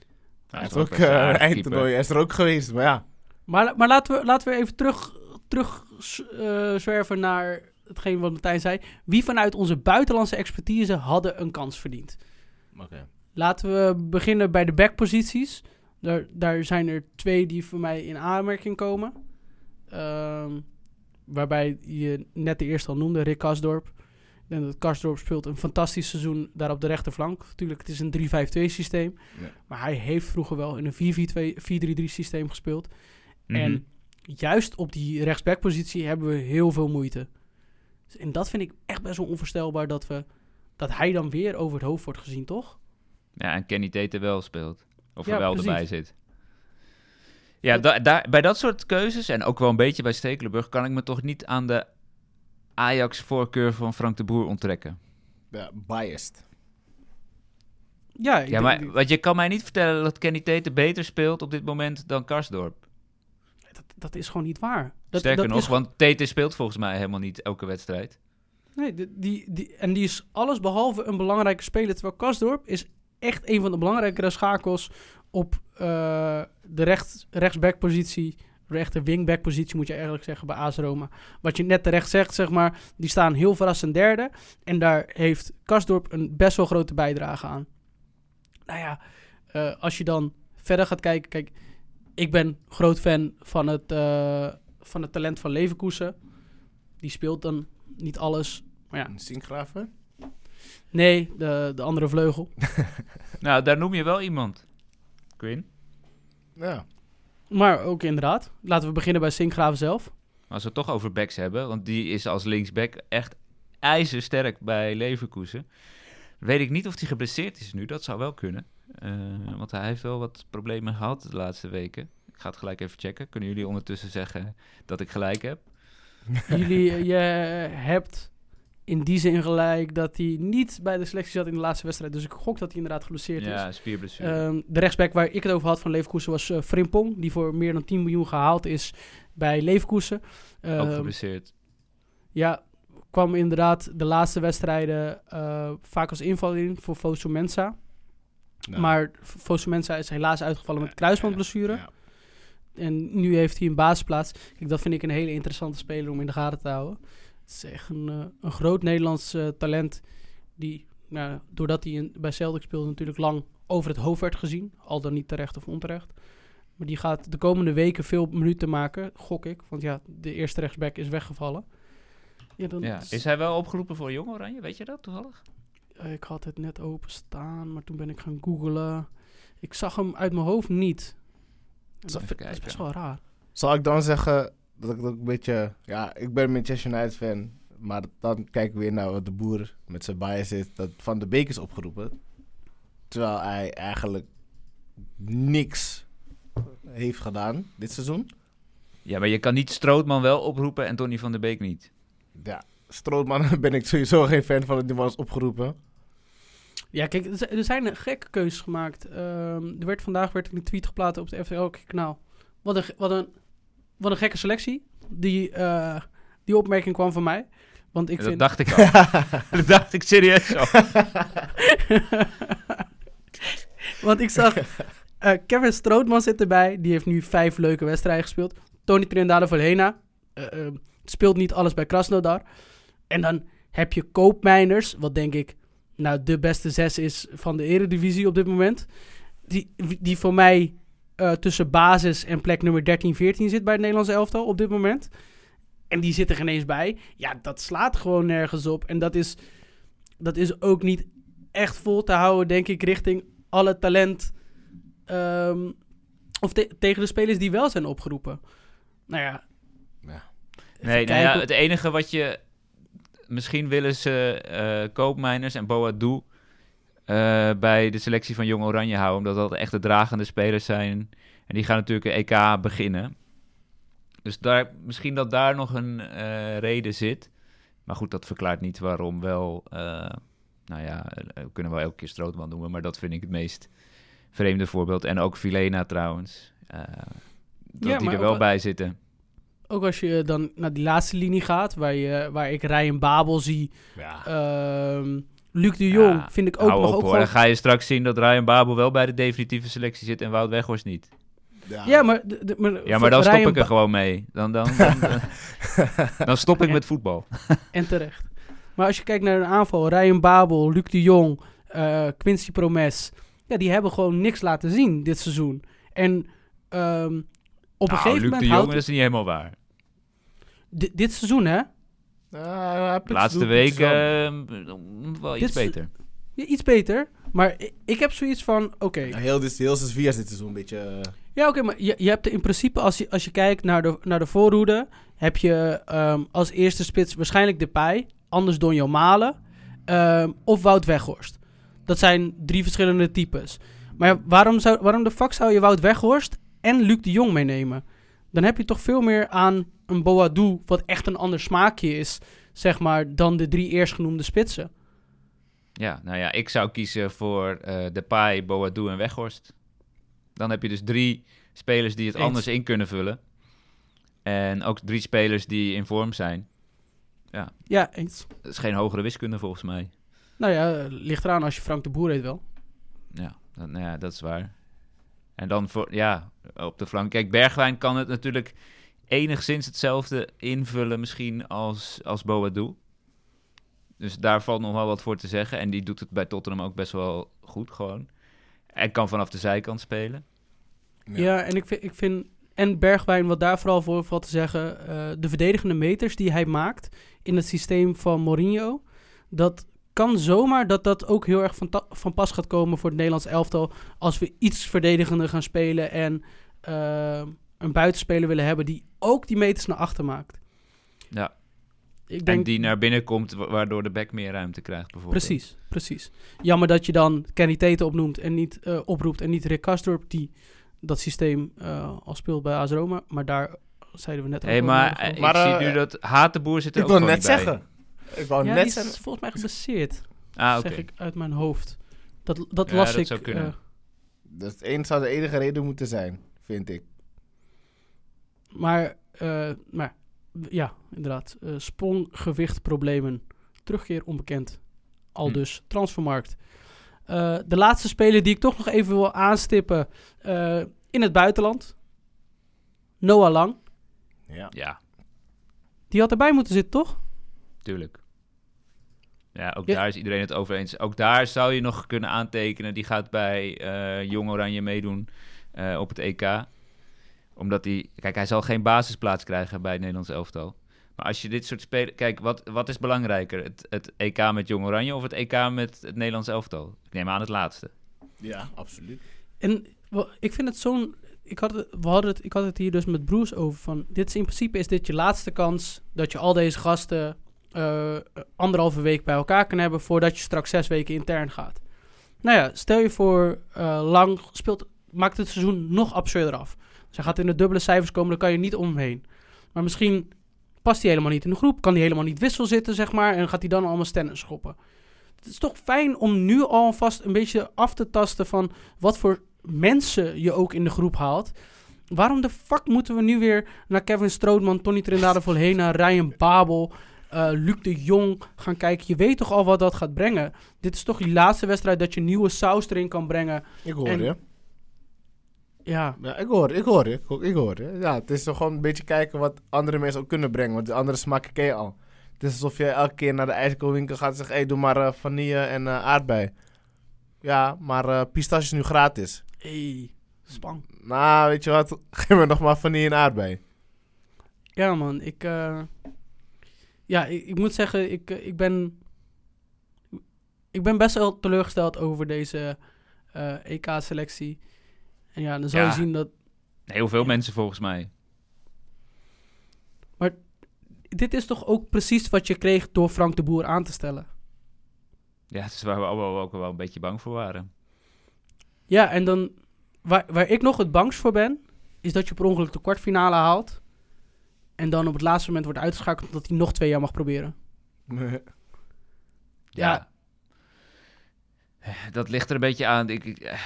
hij is ook een eh, aardige eindtoernooi. Hij is er ook geweest, maar ja. Maar, maar laten, we, laten we even terug, terug eh, zwerven naar hetgeen wat Martijn zei. Wie vanuit onze buitenlandse expertise hadden een kans verdiend? Laten we beginnen bij de backposities. Daar, daar zijn er twee die voor mij in aanmerking komen. Ehm, waarbij je net de eerste al noemde, Rick Kasdorp. Ik denk dat Kasdorp speelt een fantastisch seizoen daar op de rechterflank. Natuurlijk, het is een 3-5-2 systeem. Ja. Maar hij heeft vroeger wel in een 4-4-2 4-3-3 systeem gespeeld. Mhm. En juist op die rechtsbackpositie hebben we heel veel moeite. En dat vind ik echt best wel onvoorstelbaar dat, we, dat hij dan weer over het hoofd wordt gezien, toch? Ja, en Kenny Tete wel speelt. Of Ja, er wel precies. erbij zit. Ja, da- daar- bij dat soort keuzes, en ook wel een beetje bij Stekelenburg, kan ik me toch niet aan de Ajax-voorkeur van Frank de Boer onttrekken. Ja, biased. Ja, ik Ja, denk- maar want je kan mij niet vertellen dat Kenny Tete beter speelt op dit moment dan Karsdorp. Dat, is gewoon niet waar. Dat, Sterker dat nog, is- want Tete speelt volgens mij helemaal niet elke wedstrijd. Nee, die, die, die- en die is alles behalve een belangrijke speler. Terwijl Kasdorp is echt een van de belangrijkere schakels op eh, de rechts, rechtsbackpositie. Rechter wingbackpositie moet je eigenlijk zeggen bij AS Roma. Wat je net terecht zegt, zeg maar. Die staan heel verrassend derde. En daar heeft Kasdorp een best wel grote bijdrage aan. Nou ja, eh, als je dan verder gaat kijken. Kijk, ik ben groot fan van het, eh, van het talent van Leverkusen. Die speelt dan niet alles. Maar ja, Sinkgraven? nee, de, de andere vleugel. Nou, daar noem je wel iemand. Quinn. Ja. Maar ook inderdaad. Laten we beginnen bij Sinkgraven zelf. Als we het toch over backs hebben, want die is als linksback echt ijzersterk bij Leverkusen. Weet ik niet of hij geblesseerd is nu, dat zou wel kunnen. Eh, want hij heeft wel wat problemen gehad de laatste weken. Ik ga het gelijk even checken. Kunnen jullie ondertussen zeggen dat ik gelijk heb? Jullie, je hebt in die zin gelijk dat hij niet bij de selectie zat in de laatste wedstrijd. Dus ik gok dat hij inderdaad geblesseerd Ja, is. spierblessure. Ehm, de rechtsback waar ik het over had van Leverkusen was eh Frimpong. Die voor meer dan 10 miljoen gehaald is bij Leverkusen. Ook Ehm, geblesseerd. Ja, kwam inderdaad de laatste wedstrijden eh, vaak als inval in voor Fosu Mensa. Ja. Maar Mensa is helaas uitgevallen met kruisbandblessure. Ja. En nu heeft hij een basisplaats. Kijk, dat vind ik een hele interessante speler om in de gaten te houden. Het is echt een, eh, een groot Nederlands eh, talent. Die, nou, doordat hij in, bij Celtic speelde, natuurlijk lang over het hoofd werd gezien. Al dan niet terecht of onterecht. Maar die gaat de komende weken veel minuten maken, gok ik. Want ja, de eerste rechtsback is weggevallen. Ja, dan, Ja. Is hij wel opgeroepen voor Jong Oranje? Weet je dat toevallig? Eh, ik had het net openstaan, maar toen ben ik gaan googlen. Ik zag hem uit mijn hoofd niet. Dat, even dat is best wel raar. Zal ik dan zeggen dat ik dat ook een beetje... Ja, ik ben een Manchester United fan. Maar dan kijk ik weer naar wat de boer met zijn bias zit. Dat Van de Beek is opgeroepen. Terwijl hij eigenlijk niks heeft gedaan dit seizoen. Ja, maar je kan niet Strootman wel oproepen en Tony van der Beek niet. Ja, Strootman ben ik sowieso geen fan van. Die was opgeroepen. Ja, kijk, er zijn gekke keuzes gemaakt. Ehm, er werd vandaag werd een tweet geplaatst op het FTL-kanaal. Wat een, wat, een, wat een gekke selectie. Die, eh, die opmerking kwam van mij. Want ik dat vind... dacht ik al. dat dacht ik serieus al. Want ik zag eh, Kevin Strootman zit erbij. Die heeft nu vijf leuke wedstrijden gespeeld. Tony Trindade Volhena eh, eh, speelt niet alles bij Krasnodar. En dan heb je Koopmijners, wat denk ik nou de beste zes is van de eredivisie op dit moment. Die, die voor mij eh, tussen basis en plek nummer 13, 14 zit bij het Nederlands elftal op dit moment. En die zit er geen eens bij. Ja, dat slaat gewoon nergens op. En dat is, dat is ook niet echt vol te houden, denk ik, richting alle talent. ehm, of te- tegen de spelers die wel zijn opgeroepen. Nou ja. Ja. Nee, nou ja, het enige wat je... Misschien willen ze eh Koopmijners en Boadu eh, bij de selectie van Jong Oranje houden. Omdat dat echt de dragende spelers zijn. En die gaan natuurlijk een EK beginnen. Dus daar, misschien dat daar nog een eh, reden zit. Maar goed, dat verklaart niet waarom wel... eh, nou ja, we kunnen wel elke keer Strootman noemen. Maar dat vind ik het meest vreemde voorbeeld. En ook Vilena trouwens. dat Ja, die er wel- bij zitten. Ook als je dan naar die laatste linie gaat, waar, je, waar ik Ryan Babel zie. Ja. ehm, Luc de Jong Ja, vind ik ook nog op ook hoor, dan ga je straks zien dat Ryan Babel wel bij de definitieve selectie zit en Wout Weghorst niet. Ja, maar, de- de- maar, Ja, maar dan stop ik er gewoon mee. Dan, dan, dan, dan stop ik met voetbal. En terecht. Maar als je kijkt naar een aanval, Ryan Babel, Luc de Jong, eh, Quincy Promes. Ja, die hebben gewoon niks laten zien dit seizoen. En ehm, op een Nou, gegeven Luc de moment Jong, houdt dat is niet helemaal waar. di- dit seizoen, hè? De laatste weken eh, wel iets beter. Ja, iets beter. Maar ik heb zoiets van, oké. Heel, dit, heel dit seizoen een beetje... eh, Ja, oké, maar je, je hebt er in principe, als je, als je kijkt naar de, naar de voorhoede, heb je ehm, als eerste spits waarschijnlijk Depay, anders Donjo Malen ehm, of Wout Weghorst. Dat zijn drie verschillende types. Maar waarom, zou, waarom de fuck zou je Wout Weghorst en Luc de Jong meenemen? Dan heb je toch veel meer aan een Boadu, wat echt een ander smaakje is, zeg maar, dan de drie eerstgenoemde spitsen. Ja, nou ja, ik zou kiezen voor eh Depay, Boadu en Weghorst. Dan heb je dus drie spelers die het Eens. anders in kunnen vullen. En ook drie spelers die in vorm zijn. Ja, eens. Dat is geen hogere wiskunde volgens mij. Nou ja, ligt eraan als je Frank de Boer heet wel. Ja, dat, nou ja, dat is waar. En dan voor, ja, op de flank. Kijk, Bergwijn kan het natuurlijk enigszins hetzelfde invullen misschien als, als Boadu. Dus daar valt nog wel wat voor te zeggen. En die doet het bij Tottenham ook best wel goed gewoon. En kan vanaf de zijkant spelen. Ja. Ja, en ik vind, ik vind... En Bergwijn, wat daar vooral voor valt te zeggen... eh, de verdedigende meters die hij maakt in het systeem van Mourinho... dat kan zomaar dat dat ook heel erg van, van pas gaat komen voor het Nederlands elftal... als we iets verdedigender gaan spelen en eh, een buitenspeler willen hebben... die ook die meters naar achter maakt. Ja. Ik En denk, die naar binnen komt, wa- waardoor de back meer ruimte krijgt bijvoorbeeld. Precies, precies. Jammer dat je dan Kenny Tete opnoemt en niet eh, oproept en niet Rick Karsdorp die dat systeem eh, al speelt bij AS Roma. Maar daar zeiden we net Hé, hey, ook maar over. ik Maar, zie nu dat Hatenboer zit er Ik ook wil gewoon net bij. Ik wou ja, net die volgens mij geblesseerd, Ah, oké. zeg ik uit mijn hoofd. Dat, dat Ja, las dat ik. zou kunnen. eh, Dat een zou de enige reden moeten zijn, vind ik. maar, eh, maar ja, inderdaad. eh spronggewichtproblemen. Terugkeer onbekend. Al Hm. dus transfermarkt. Eh, de laatste speler die ik toch nog even wil aanstippen eh, in het buitenland. Noah Lang. Ja. Ja, Die had erbij moeten zitten, toch? tuurlijk. Ja, ook Ja. daar is iedereen het over eens. Ook daar zou je nog kunnen aantekenen. Die gaat bij eh, Jong Oranje meedoen eh, op het EK. Omdat hij... Kijk, hij zal geen basisplaats krijgen bij het Nederlands elftal. Maar als je dit soort spelen... Kijk, wat, wat is belangrijker? Het, het EK met Jong Oranje of het EK met het Nederlands elftal? Ik neem aan het laatste. Ja, absoluut. En ik vind het zo'n... Ik had het, we hadden het, ik had het hier dus met Bruce over van... Dit is in principe is dit je laatste kans dat je al deze gasten eh, anderhalve week bij elkaar kan hebben... voordat je straks zes weken intern gaat. Nou ja, stel je voor eh, lang speelt... Maakt het seizoen nog absurder af. Dus gaat in de dubbele cijfers komen, daar kan je niet omheen. Maar misschien past hij helemaal niet in de groep. Kan hij helemaal niet wissel zitten, zeg maar. En gaat hij dan allemaal stennis schoppen. Het is toch fijn om nu alvast een beetje af te tasten van wat voor mensen je ook in de groep haalt. Waarom de fuck moeten we nu weer naar Kevin Strootman, Tony Trindade Volhena, Ryan Babel, eh, Luc de Jong gaan kijken. Je weet toch al wat dat gaat brengen. Dit is toch die laatste wedstrijd dat je nieuwe saus erin kan brengen. Ik hoor En- je. Ja, Ja, ik hoor, ik hoor. Ik hoor, ik hoor je. Ja, het is toch gewoon een beetje kijken wat andere mensen ook kunnen brengen. Want de andere smaken ken je al. Het is alsof je elke keer naar de ijskoolwinkel gaat en zegt... Hé, doe maar eh, vanille en eh, aardbei. Ja, maar eh pistache is nu gratis. hey, spang. Nou, weet je wat? Geef me nog maar vanille en aardbei. Ja, man. Ik, ja, ik, ik moet zeggen, ik, eh, ik ben... Ik ben best wel teleurgesteld over deze eh, EK-selectie. En ja, dan zal Ja. je zien dat... Heel veel Ja. mensen volgens mij. Dit is toch ook precies wat je kreeg door Frank de Boer aan te stellen. Ja, het is waar we allemaal ook wel een beetje bang voor waren. Ja, en dan... Waar, waar ik nog het bangst voor ben... is dat je per ongeluk de kwartfinale haalt... en dan op het laatste moment wordt uitgeschakeld... dat hij nog twee jaar mag proberen. Ja. Ja. Dat ligt er een beetje aan. Ik, ik, eh,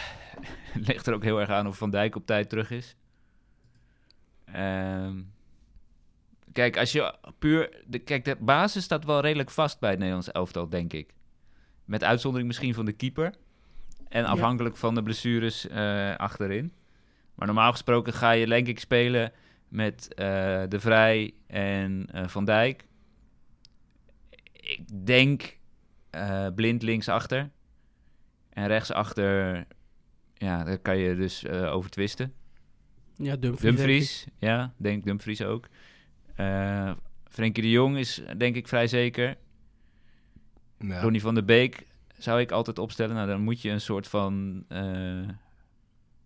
het ligt er ook heel erg aan of Van Dijk op tijd terug is. Ehm, kijk, als je puur... De, kijk, de basis staat wel redelijk vast bij het Nederlands elftal, denk ik. Met uitzondering misschien van de keeper. En Ja. afhankelijk van de blessures eh, achterin. Maar normaal gesproken ga je denk ik spelen met eh, De Vrij en eh, Van Dijk. Ik denk eh, blind linksachter. En rechtsachter, ja, daar kan je dus eh over twisten. Ja, Dumfries. Dumfries, ja, denk Dumfries ook. Eh Frenkie de Jong is denk ik vrij zeker. Ja. Ronnie van der Beek zou ik altijd opstellen. Nou, dan moet je een soort van eh,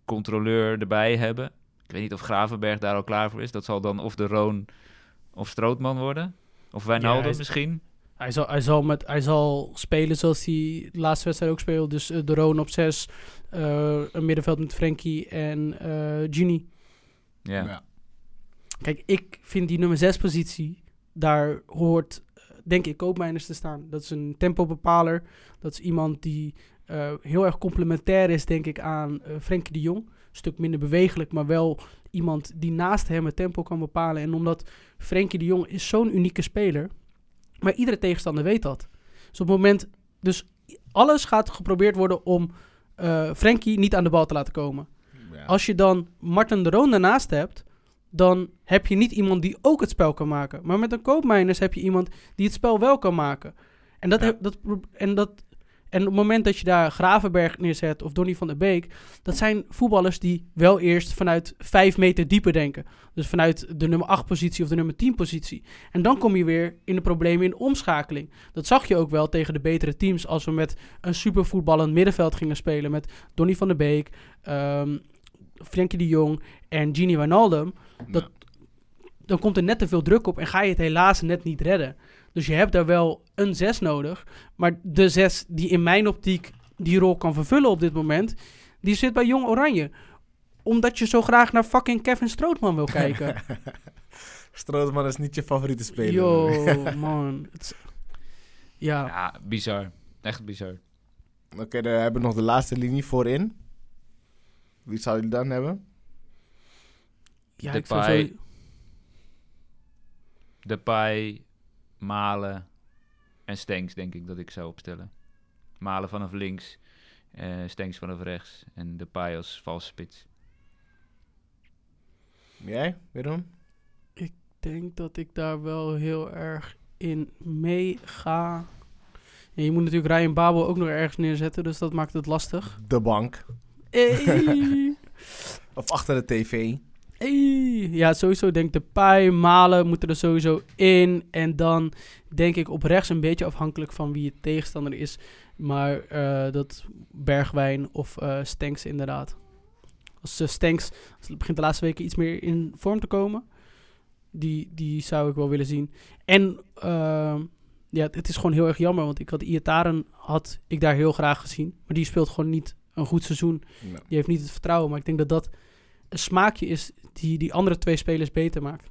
controleur erbij hebben. Ik weet niet of Gravenberg daar al klaar voor is. Dat zal dan of de Roon of Strootman worden. Of Wijnaldum hij is- misschien. Hij zal, hij, zal met, hij zal spelen zoals hij de laatste wedstrijd ook speelde. Dus eh, de Roon op 6, een middenveld met Frenkie en eh Gini. Ja. Ja. Kijk, ik vind die nummer 6 positie, daar hoort eh, denk ik Koopmeiners te staan. Dat is een tempobepaler. Dat is iemand die eh, heel erg complementair is, denk ik, aan eh Frenkie de Jong. Stuk minder bewegelijk, maar wel iemand die naast hem het tempo kan bepalen. En omdat Frenkie de Jong is zo'n unieke speler, maar iedere tegenstander weet dat. Dus op het moment, dus alles gaat geprobeerd worden om eh Frenkie niet aan de bal te laten komen. Ja. Als je dan Martin de Roon daarnaast hebt, dan heb je niet iemand die ook het spel kan maken. Maar met een koopmijners heb je iemand die het spel wel kan maken. En, dat Ja. heb, dat, en, dat, en op het moment dat je daar Gravenberg neerzet of Donny van der Beek, dat zijn voetballers die wel eerst vanuit vijf meter dieper denken. Dus vanuit de nummer 8 positie of de nummer 10 positie. En dan kom je weer in de problemen in de omschakeling. Dat zag je ook wel tegen de betere teams als we met een supervoetballend middenveld gingen spelen. Met Donny van der Beek, ehm Frenkie de Jong en Gini Wijnaldum. Dat, Dan komt er net te veel druk op en ga je het helaas net niet redden. Dus je hebt daar wel een 6 nodig. Maar de 6 die in mijn optiek die rol kan vervullen op dit moment, die zit bij Jong Oranje. Omdat je zo graag naar fucking Kevin Strootman wil kijken. Strootman is niet je favoriete speler. Yo, man. Ja, Ja, bizar. Echt bizar. Oké, dan hebben we nog de laatste linie voorin. Wie zou je dan hebben? ja ik Depay. zou zo... Depay, Malen en Stenks denk ik dat ik zou opstellen. Malen vanaf links, eh Stenks vanaf rechts en Depay als valse spits. Jij, Jeroen? Ik denk dat ik daar wel heel erg in mee ga. En je moet natuurlijk Ryan Babel ook nog ergens neerzetten, dus dat maakt het lastig. De bank. Hey. Of achter de tv. Hey. Ja, sowieso denk de pij, malen moeten er sowieso in. En dan denk ik op rechts een beetje afhankelijk van wie je tegenstander is. Maar eh, dat Bergwijn of eh Stenks inderdaad. Als uh, Stenks als het begint de laatste weken iets meer in vorm te komen. Die, die zou ik wel willen zien. En ehm, ja, het is gewoon heel erg jammer. Want ik had Iataren had ik daar heel graag gezien. Maar die speelt gewoon niet een goed seizoen. Die heeft niet het vertrouwen. Maar ik denk dat dat een smaakje is die die andere twee spelers beter maakt.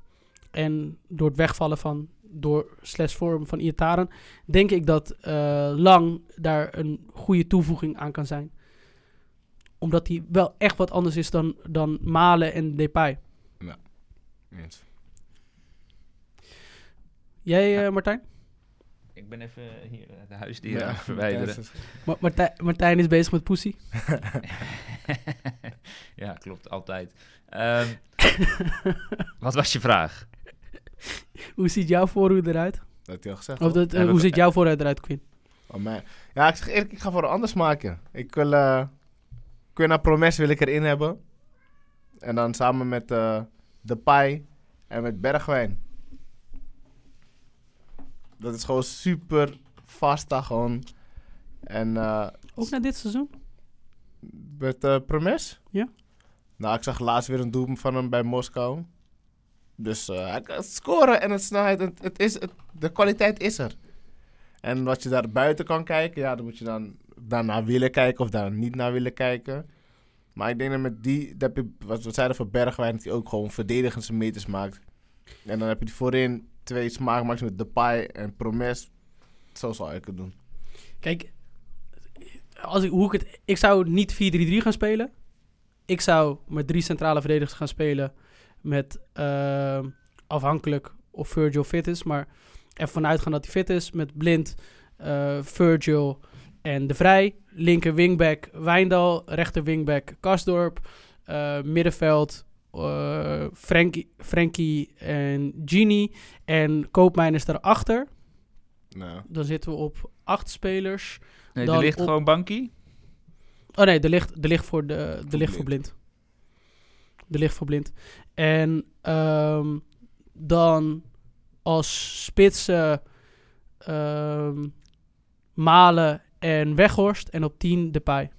En door het wegvallen van, door slash vorm van Iataren, denk ik dat eh, Lang daar een goede toevoeging aan kan zijn. Omdat hij wel echt wat anders is dan, dan Malen en Depay. eens. Jij, eh, Martijn? Ik ben even hier eh, de huisdieren Ja, aan het verwijderen. Ma- Martijn, Martijn is bezig met Poesie. ja, klopt, altijd. Ehm, wat was je vraag? Hoe ziet jouw voorhoede eruit? Dat had hij al gezegd. Of dat, hoe ziet jouw voorhoede eruit, Quinn? Oh, mij. Ja, ik zeg eerlijk, ik ga voor de anders maken. Ik wil... eh Quinn Promes wil ik erin hebben. En dan samen met eh De Pai en met Bergwijn. Dat is gewoon super vast daar gewoon. En eh Ook na dit seizoen? met eh Promes? Ja. Nou, ik zag laatst weer een doelpunt van hem bij Moskou. Dus eh, hij kan scoren en het snelheid, het, het is, het, de kwaliteit is er. En wat je daar buiten kan kijken, ja, dan moet je dan daarna willen kijken of daar niet naar willen kijken. Maar ik denk dat met die, dat heb je, wat we zeiden voor Bergwijn, dat hij ook gewoon verdedigend zijn meters maakt. En dan heb je die voorin twee smaakmakers met Depay en Promes. Zo zou ik het doen. Kijk, als ik, hoe ik, het, ik zou niet 4-3-3 gaan spelen. Ik zou met drie centrale verdedigers gaan spelen. Met ehm, afhankelijk of Virgil fit is. Maar even vanuit gaan dat hij fit is. Met Blind, eh, Virgil en De Vrij. Linker wingback Wijndal. Rechter wingback Kasdorp. eh, middenveld eh Frankie, Frankie en Genie. En Koopmeiners daarachter. Nou, Dan zitten we op acht spelers. Nee, Dan er ligt op- gewoon bankie. Oh nee, er ligt, er ligt voor, de, er Voor ligt voor blind. Er ligt voor blind. En ehm, dan als spitsen ehm, Malen en Weghorst. En op 10 de Pai. Hoor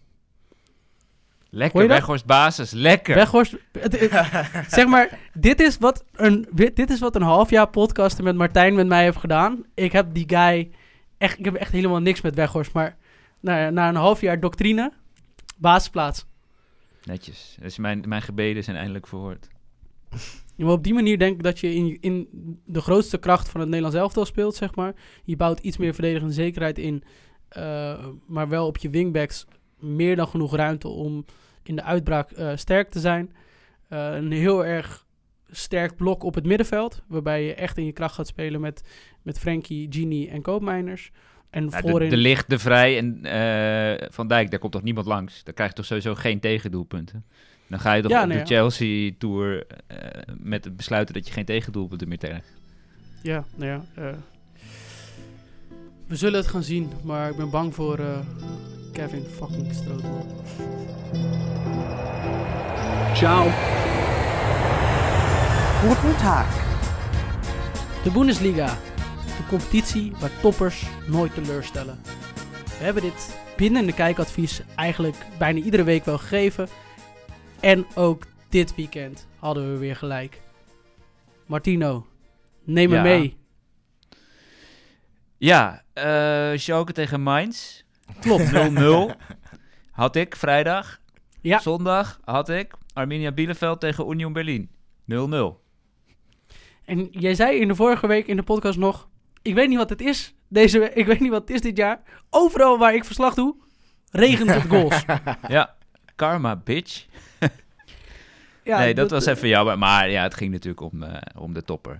Lekker, je? Weghorst basis. Lekker. Weghorst, zeg maar, dit is, wat een, dit is wat een half jaar podcasten met Martijn met mij heeft gedaan. Ik heb die guy, echt, ik heb echt helemaal niks met Weghorst. Maar na, na een half jaar doctrine, basisplaats. Netjes. Dus mijn, mijn gebeden zijn eindelijk verhoord. Ja, maar op die manier denk ik dat je in, in de grootste kracht van het Nederlands elftal speelt, zeg maar. Je bouwt iets meer verdedigende zekerheid in, eh, maar wel op je wingbacks meer dan genoeg ruimte om in de uitbraak eh, sterk te zijn. Eh, een heel erg sterk blok op het middenveld, waarbij je echt in je kracht gaat spelen met, met Frenkie, Genie en Koopmeiners. En Nou, voorin... de Licht, De Vrij en eh, Van Dijk, daar komt toch niemand langs? Dan krijg je toch sowieso geen tegendoelpunten? Dan ga je toch Ja, op nee, de ja. Chelsea-tour met het besluiten dat je geen tegendoelpunten meer krijgt. Ja, nou ja. We zullen het gaan zien, maar ik ben bang voor eh, Kevin fucking Strootman. Ciao. Guten Tag. De Bundesliga. De competitie waar toppers nooit teleurstellen. We hebben dit binnen de kijkadvies eigenlijk bijna iedere week wel gegeven. En ook dit weekend hadden we weer gelijk. Martino, neem me Ja. mee. Ja, eh Schalke tegen Mainz. Klopt. 0-0 had ik vrijdag. Ja. Zondag had ik Arminia Bielefeld tegen Union Berlin. 0-0. En jij zei in de vorige week in de podcast nog... Ik weet niet wat het is. Deze, ik weet niet wat het is dit jaar. Overal waar ik verslag doe, regent het goals. Ja, karma, bitch. Ja, nee, dat, was eh, even jammer. Maar ja, het ging natuurlijk om, eh, om de topper.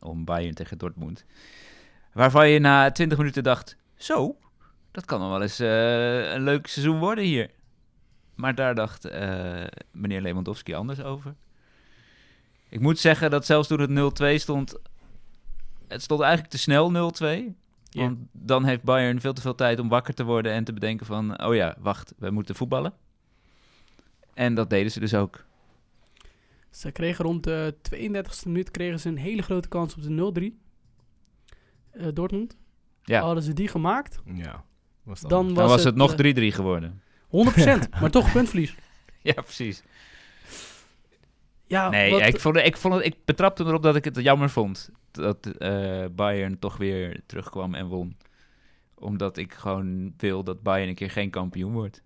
Om Bayern tegen Dortmund. Waarvan je na 20 minuten dacht... Zo, dat kan nog wel eens eh, een leuk seizoen worden hier. Maar daar dacht eh, meneer Lewandowski anders over. Ik moet zeggen dat zelfs toen het 0-2 stond... Het stond eigenlijk te snel 0-2. Ja. Want dan heeft Bayern veel te veel tijd om wakker te worden... en te bedenken van... Oh ja, wacht, we moeten voetballen. En dat deden ze dus ook. Ze kregen rond de 32e minuut kregen ze een hele grote kans op de 0-3. Eh, Dortmund. Ja, Hadden ze die gemaakt, Ja. Was dat dan was, dan was het, nog eh, 3-3 geworden. 100%, maar toch puntverlies. Ja, precies. Ja, Nee, wat- ik, vond, het- ik, vond het, ik betrapte erop dat ik het jammer vond. Dat eh, Bayern toch weer terugkwam en won. Omdat ik gewoon wil dat Bayern een keer geen kampioen wordt.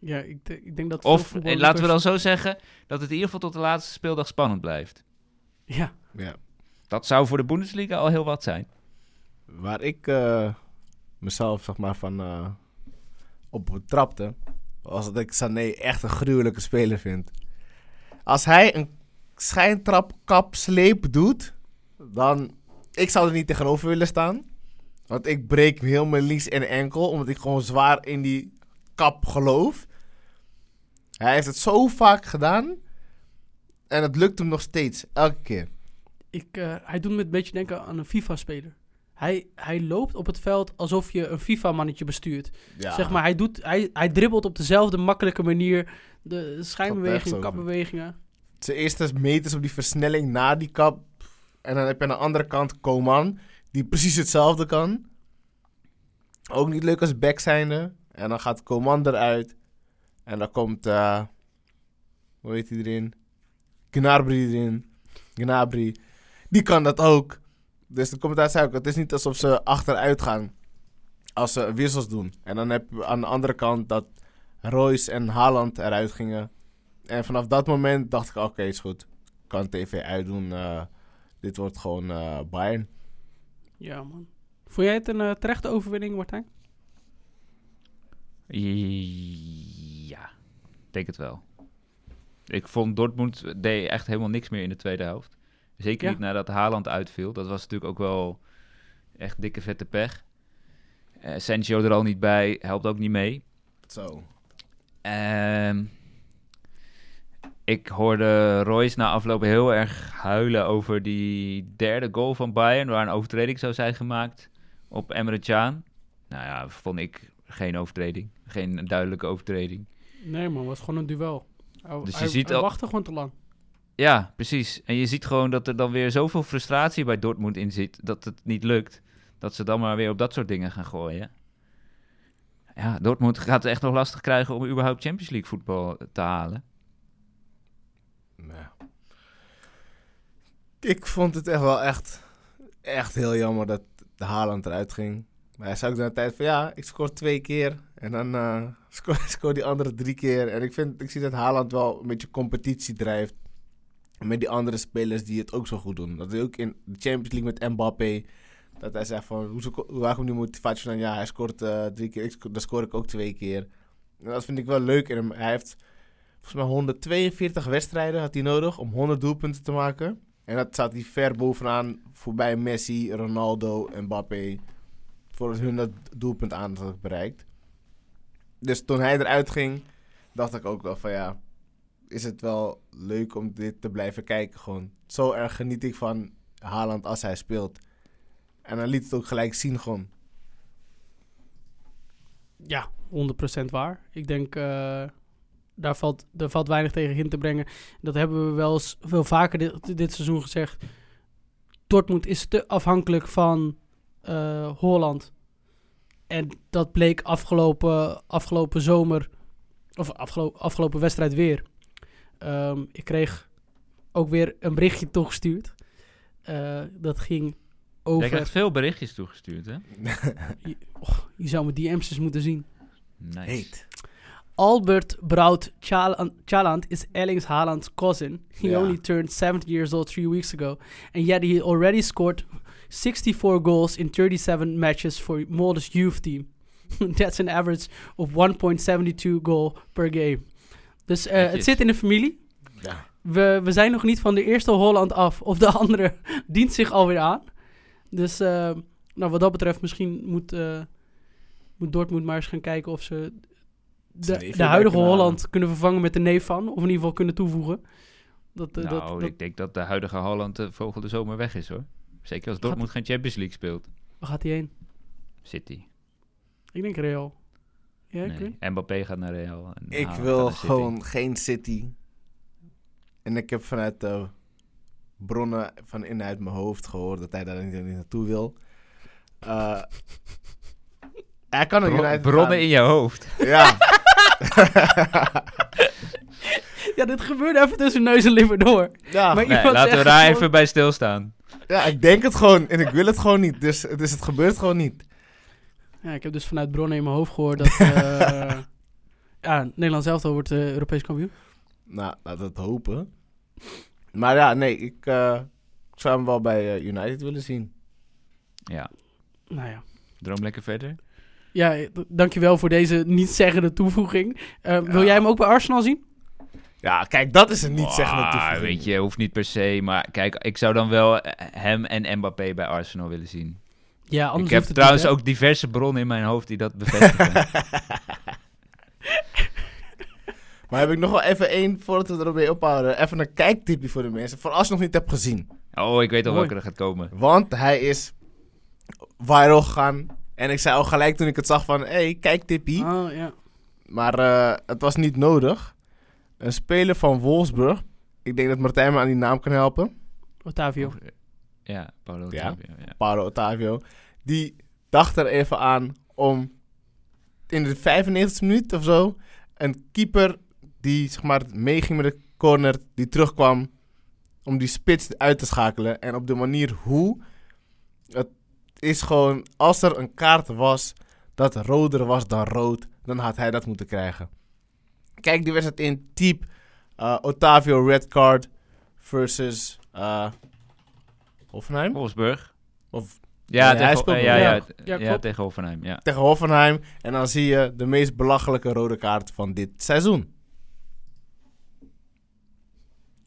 ja, ik, ik denk dat Of, eh, laten we dan zo zeggen, dat het in ieder geval tot de laatste speeldag spannend blijft. Ja, Ja. Dat zou voor de Bundesliga al heel wat zijn. Waar ik eh, mezelf zeg maar van eh, op betrapte, was dat ik Sané echt een gruwelijke speler vind. Als hij een schijntrap kap sleep doet, dan ik zou er niet tegenover willen staan. Want ik breek heel mijn lies en enkel, omdat ik gewoon zwaar in die kap geloof. Hij heeft het zo vaak gedaan. En het lukt hem nog steeds, elke keer. Ik, eh, hij doet me een beetje denken aan een FIFA-speler. Hij, hij loopt op het veld alsof je een FIFA-mannetje bestuurt. Ja. Zeg maar, hij, doet, hij, hij dribbelt op dezelfde makkelijke manier. De schijnbewegingen, kapbewegingen. Zijn eerste meters op die versnelling na die kap. En dan heb je aan de andere kant Koman, die precies hetzelfde kan. Ook niet leuk als back zijnde. En dan gaat Koman eruit. En dan komt, eh hoe heet hij erin? Gnabry erin. Gnabry. Die kan dat ook. Dus de commentaar zei ook, het is niet alsof ze achteruit gaan als ze wissels doen. En dan heb je aan de andere kant dat Royce en Haaland eruit gingen. En vanaf dat moment dacht ik, oké, is goed. Kan tv uitdoen. eh, dit wordt gewoon eh Bayern. Ja, man. Vond jij het een eh, terechte overwinning, Martijn? Ja, ik denk het wel. Ik vond Dortmund deed echt helemaal niks meer in de tweede helft. Zeker Ja. niet nadat Haaland uitviel. Dat was natuurlijk ook wel echt dikke vette pech. Eh Sancho er al niet bij, helpt ook niet mee. Zo. Ehm, ik hoorde Royce na afloop heel erg huilen over die derde goal van Bayern, waar een overtreding zou zijn gemaakt op Emre Can. Nou ja, vond ik geen overtreding. Geen duidelijke overtreding. Nee, man. was gewoon een duel. Hij, Dus je hij- ziet hij al- wachtte gewoon te lang. Ja, precies. En je ziet gewoon dat er dan weer zoveel frustratie bij Dortmund in zit, dat het niet lukt. Dat ze dan maar weer op dat soort dingen gaan gooien. Ja, Dortmund gaat het echt nog lastig krijgen om überhaupt Champions League voetbal te halen. Ja. Ik vond het echt wel echt, echt heel jammer dat de Haaland eruit ging. Maar hij zei ook na een tijd van ja, ik scoor twee keer. En dan eh scoor, scoor die andere drie keer. En ik, vind, ik zie dat Haaland wel een beetje competitie drijft. Met die andere spelers die het ook zo goed doen. Dat hij ook in de Champions League met Mbappé. Dat hij zegt van, hoe, zo- hoe waar komt die motivatie van? Ja, hij scoort eh, drie keer, sco- dan scoor ik ook twee keer. En dat vind ik wel leuk. En hij heeft volgens mij 142 wedstrijden had hij nodig om 100 doelpunten te maken. En dat staat hij ver bovenaan voorbij Messi, Ronaldo Mbappé. Voor hun dat doelpunt aan bereikt. Dus toen hij eruit ging, dacht ik ook wel van ja, is het wel leuk om dit te blijven kijken gewoon. Zo erg geniet ik van Haaland als hij speelt. En dan liet het ook gelijk zien gewoon. Ja, 100% waar. Ik denk, eh, daar, valt, daar valt weinig tegen in te brengen. Dat hebben we wel eens veel vaker dit, dit seizoen gezegd. Dortmund is te afhankelijk van eh, Holland. En dat bleek afgelopen, afgelopen zomer, of afgelopen wedstrijd weer. Ehm, ik kreeg ook weer een berichtje toegestuurd. Eh, dat ging Jij over... krijgt veel berichtjes toegestuurd, hè? Je, och, je zou mijn DM's eens moeten zien. Nice. Heet. Albert Braut Chaland is Erling Haaland's cousin. He only turned 70 years old three weeks ago. And yet he already scored 64 goals in 37 matches for Molde's youth team. That's an average of 1.72 goal per game. Dus eh, het zit in de familie. Ja. We, we zijn nog niet van de eerste Holland af. Of de andere dient zich alweer aan. Dus eh, nou, wat dat betreft, misschien moet, eh, moet Dortmund maar eens gaan kijken of ze de, de huidige Holland kunnen vervangen met de neef van. Of in ieder geval kunnen toevoegen. Dat, Nou, dat, dat, ik denk dat de huidige Holland de volgende zomer weg is, hoor. Zeker als Dortmund geen Champions League speelt. waar gaat hij heen? City. Ik denk Real. Ja, Nee. Mbappé gaat naar Real. En Ik Haaland wil City. gewoon geen City. En ik heb vanuit de bronnen van in uit mijn hoofd gehoord dat hij daar niet, niet naartoe wil. Eh, hij kan naar Bron- United bronnen gaan. in je hoofd. Ja. Ja, dit gebeurde even tussen neus en lippen door. ja. Maar Nee, laten we daar gewoon- even bij stilstaan. ja, ik denk het gewoon en ik wil het gewoon niet. Dus, dus het gebeurt gewoon niet. Ja, ik heb dus vanuit bronnen in mijn hoofd gehoord dat... eh ja, Nederland zelf wordt eh, Europees kampioen. Nou, laten we het hopen. Maar ja, nee, ik, eh, zou hem wel bij United willen zien. Ja, Nou ja. droom lekker verder. Ja, d- dankjewel voor deze niet-zeggende toevoeging. Eh, Wil jij hem ook bij Arsenal zien? Ja, kijk, dat is een niet zeggende Ah, toevoeging. weet je, hoeft niet per se. Maar kijk, ik zou dan wel hem en Mbappé bij Arsenal willen zien. Ja, anders ik heb het trouwens niet, ook diverse bronnen in mijn hoofd die dat bevestigen. Maar heb ik nog wel even één, voordat we erop mee ophouden, even een kijktipje voor de mensen. Voor als je nog niet hebt gezien. oh, ik weet al welke er gaat komen. Want hij is viral gegaan. En ik zei al gelijk toen ik het zag van, hé, hey, kijktippie. Oh, ja. Maar eh, het was niet nodig. Een speler van Wolfsburg. Ik denk dat Martijn me aan die naam kan helpen. Otavio. Of- Ja, Paulo Ja. Otavio, ja. Paolo Otavio. Die dacht er even aan om in de 95e minuut of zo... een keeper die zeg maar meeging met de corner, die terugkwam... om die spits uit te schakelen. En op de manier hoe... Het is gewoon... Als er een kaart was dat roder was dan rood... dan had hij dat moeten krijgen. Kijk die wedstrijd in. Type eh, Otavio red card versus... eh Hoffenheim? Wolfsburg. Of Ja, hij tegen, speelt eh, wel. ja, ja, Ja, tegen Hoffenheim, ja. tegen Hoffenheim. En dan zie je de meest belachelijke rode kaart van dit seizoen.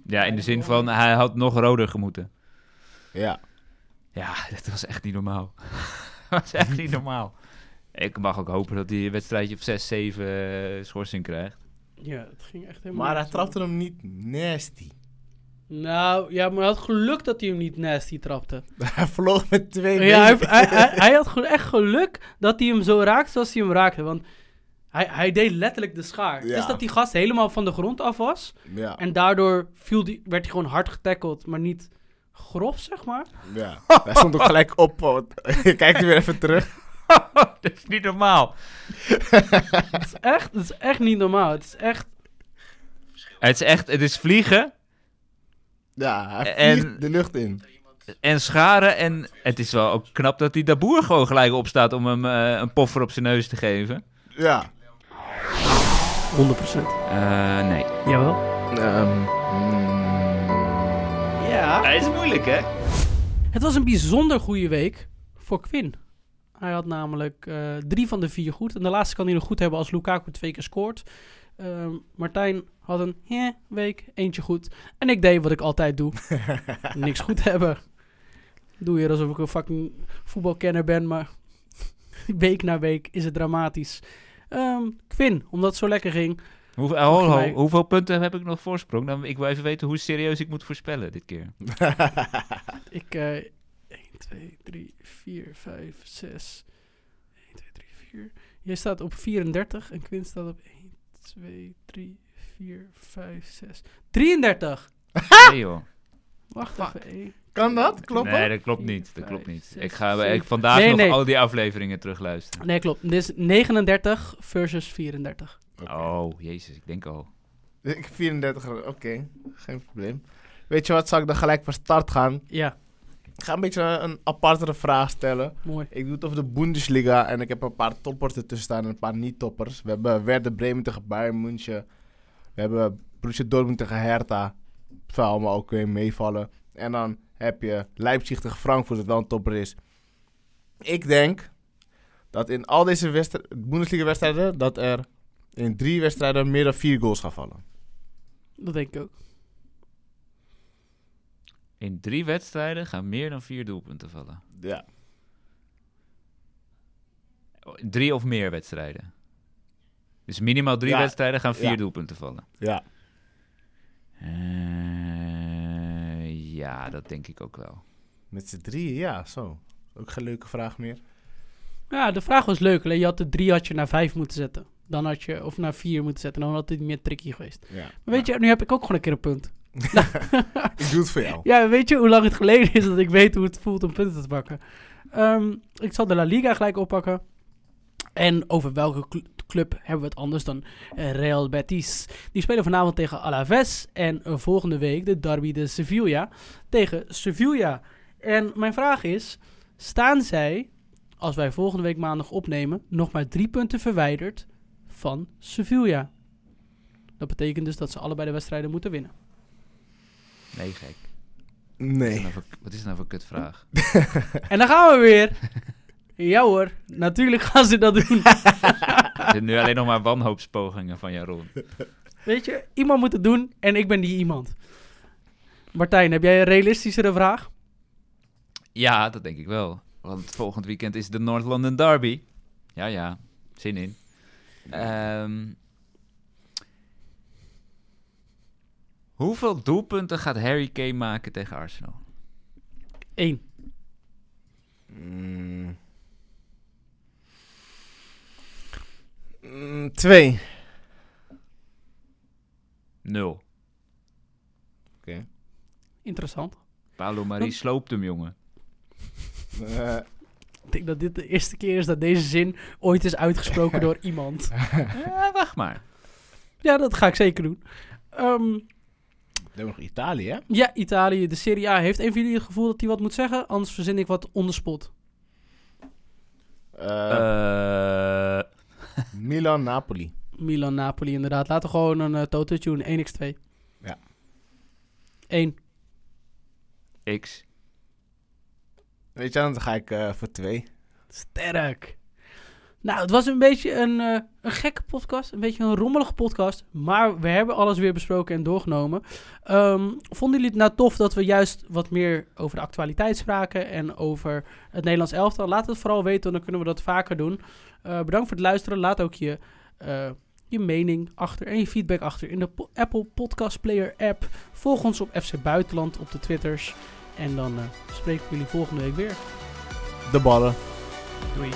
Ja, in de zin van, hij had nog roder gemoeten. Ja. Ja, dat was echt niet normaal. dat was echt niet normaal. Ik mag ook hopen dat hij een wedstrijdje of 6, 7 schorsing krijgt. Ja, het ging echt helemaal... Maar hij trapte hem niet nasty. Nou, ja, maar hij had geluk dat hij hem niet nasty trapte. hij vloog met twee Ja, hij, hij, hij, hij had gewoon echt geluk dat hij hem zo raakte zoals hij hem raakte. Want hij, hij deed letterlijk de schaar. Ja. Dus dat die gast helemaal van de grond af was. Ja. En daardoor viel die, werd hij gewoon hard getackeld, maar niet grof, zeg maar. ja. hij stond ook gelijk op. want- Kijk weer even terug. dat is niet normaal. Het is echt, het is echt niet normaal. Het is echt... Het is echt, het is vliegen Ja, hij En- de lucht in. en scharen. En het is wel ook knap dat die Daboer gewoon gelijk opstaat om hem eh, een poffer op zijn neus te geven. Ja. 100%. Eh, nee. Jawel. Ehm, mm, Ja. Het is moeilijk, hè? Het was een bijzonder goede week voor Quinn. Hij had namelijk eh, drie van de vier goed. En de laatste kan hij nog goed hebben als Lukaku twee keer scoort. Ehm, Martijn had een eh, week, eentje goed. En ik deed wat ik altijd doe. Niks goed hebben. Doe hier alsof ik een fucking voetbalkenner ben, maar week na week is het dramatisch. Ehm Quinn, omdat het zo lekker ging. Hoeveel, je mij- hoeveel punten heb ik nog voorsprong? Dan, ik wil even weten hoe serieus ik moet voorspellen dit keer. Ik, eh 1, 2, 3, 4, 5, 6. 1, 2, 3, 4. Jij staat op 34 en Quinn staat op 1, 2, 3, 4, 5, 6. 33! Nee, joh. Wacht even. één. kan dat? Klopt Nee, dat? klopt niet. Dat klopt niet. Ik ga ik vandaag Nee, nog nee. al die afleveringen terugluisteren. Nee, klopt. Dit is 39 versus 34. Oh, jezus, ik denk al. Ik 34, oké. Geen probleem. Weet je wat, zal ik dan gelijk van start gaan? Ja, Ik ga een beetje een, een apartere vraag stellen. mooi. Ik doe het over de Bundesliga en ik heb een paar toppers ertussen staan en een paar niet-toppers. We hebben Werder Bremen tegen Bayern München. We hebben Borussia Dortmund tegen Hertha. Het zou allemaal ook weer meevallen. En dan heb je Leipzig tegen Frankfurt, dat wel een topper is. Ik denk dat in al deze wedstri- Bundesliga-wedstrijden... dat er in drie wedstrijden meer dan vier goals gaan vallen. Dat denk ik ook. In drie wedstrijden gaan meer dan vier doelpunten vallen. Ja. Drie of meer wedstrijden. Dus minimaal drie Ja. wedstrijden gaan vier Ja. doelpunten vallen. Ja. Eh, ja, dat denk ik ook wel. Met z'n drieën, ja, zo. Ook geen leuke vraag meer. Ja, de vraag was leuk. Alleen je had de drie had je naar vijf moeten zetten. Dan had je, of naar vier moeten zetten. Dan had het meer tricky geweest. Ja. Maar weet je, nu heb ik ook gewoon een keer een punt. Ik doe het voor jou. Ja, weet je hoe lang het geleden is dat ik weet hoe het voelt om punten te pakken? Ehm, ik zal de La Liga gelijk oppakken. En over welke cl- club hebben we het anders dan eh, Real Betis? Die spelen vanavond tegen Alaves. En eh, volgende week de derby de Sevilla tegen Sevilla. En mijn vraag is, staan zij, als wij volgende week maandag opnemen, nog maar drie punten verwijderd van Sevilla? Dat betekent dus dat ze allebei de wedstrijden moeten winnen. Nee, gek. Wat is, Nee. dat nou voor, wat is dat nou voor kutvraag? En dan gaan we weer. Ja hoor, natuurlijk gaan ze dat doen. Er zitten nu alleen nog maar wanhoopspogingen van Jaron. Weet je, iemand moet het doen en ik ben die iemand. Martijn, heb jij een realistischere vraag? Ja, dat denk ik wel. Want volgend weekend is de North London Derby. Ja, ja. Zin in. Ehm, hoeveel doelpunten gaat Harry Kane maken tegen Arsenal? Eén. Mm. Mm, twee. Nul. Interessant. Paulo Marie sloopt hem, jongen. Eh, Ik denk dat dit de eerste keer is dat deze zin ooit is uitgesproken door iemand. Ja, wacht maar. Ja, dat ga ik zeker doen. Ehm, we hebben nog Italië, hè? ja, Italië, de Serie A. Heeft een van jullie het gevoel dat hij wat moet zeggen? Anders verzin ik wat on the spot. Eh, Eh, Milan-Napoli. Milan-Napoli inderdaad. Laten we gewoon een uh, Toto Tune 1x2. Ja. 1. X. Weet je, dan ga ik eh, voor twee. Sterk. Nou, het was een beetje een, eh, een gekke podcast. Een beetje een rommelige podcast. Maar we hebben alles weer besproken en doorgenomen. Ehm, vonden jullie het nou tof dat we juist wat meer over de actualiteit spraken. En over het Nederlands elftal? Laat het vooral weten, dan kunnen we dat vaker doen. Eh, bedankt voor het luisteren. Laat ook je, eh, je mening achter en je feedback achter in de po- Apple Podcast Player app. Volg ons op FC Buitenland op de Twitters. En dan spreken we jullie volgende week weer. De ballen. Doei.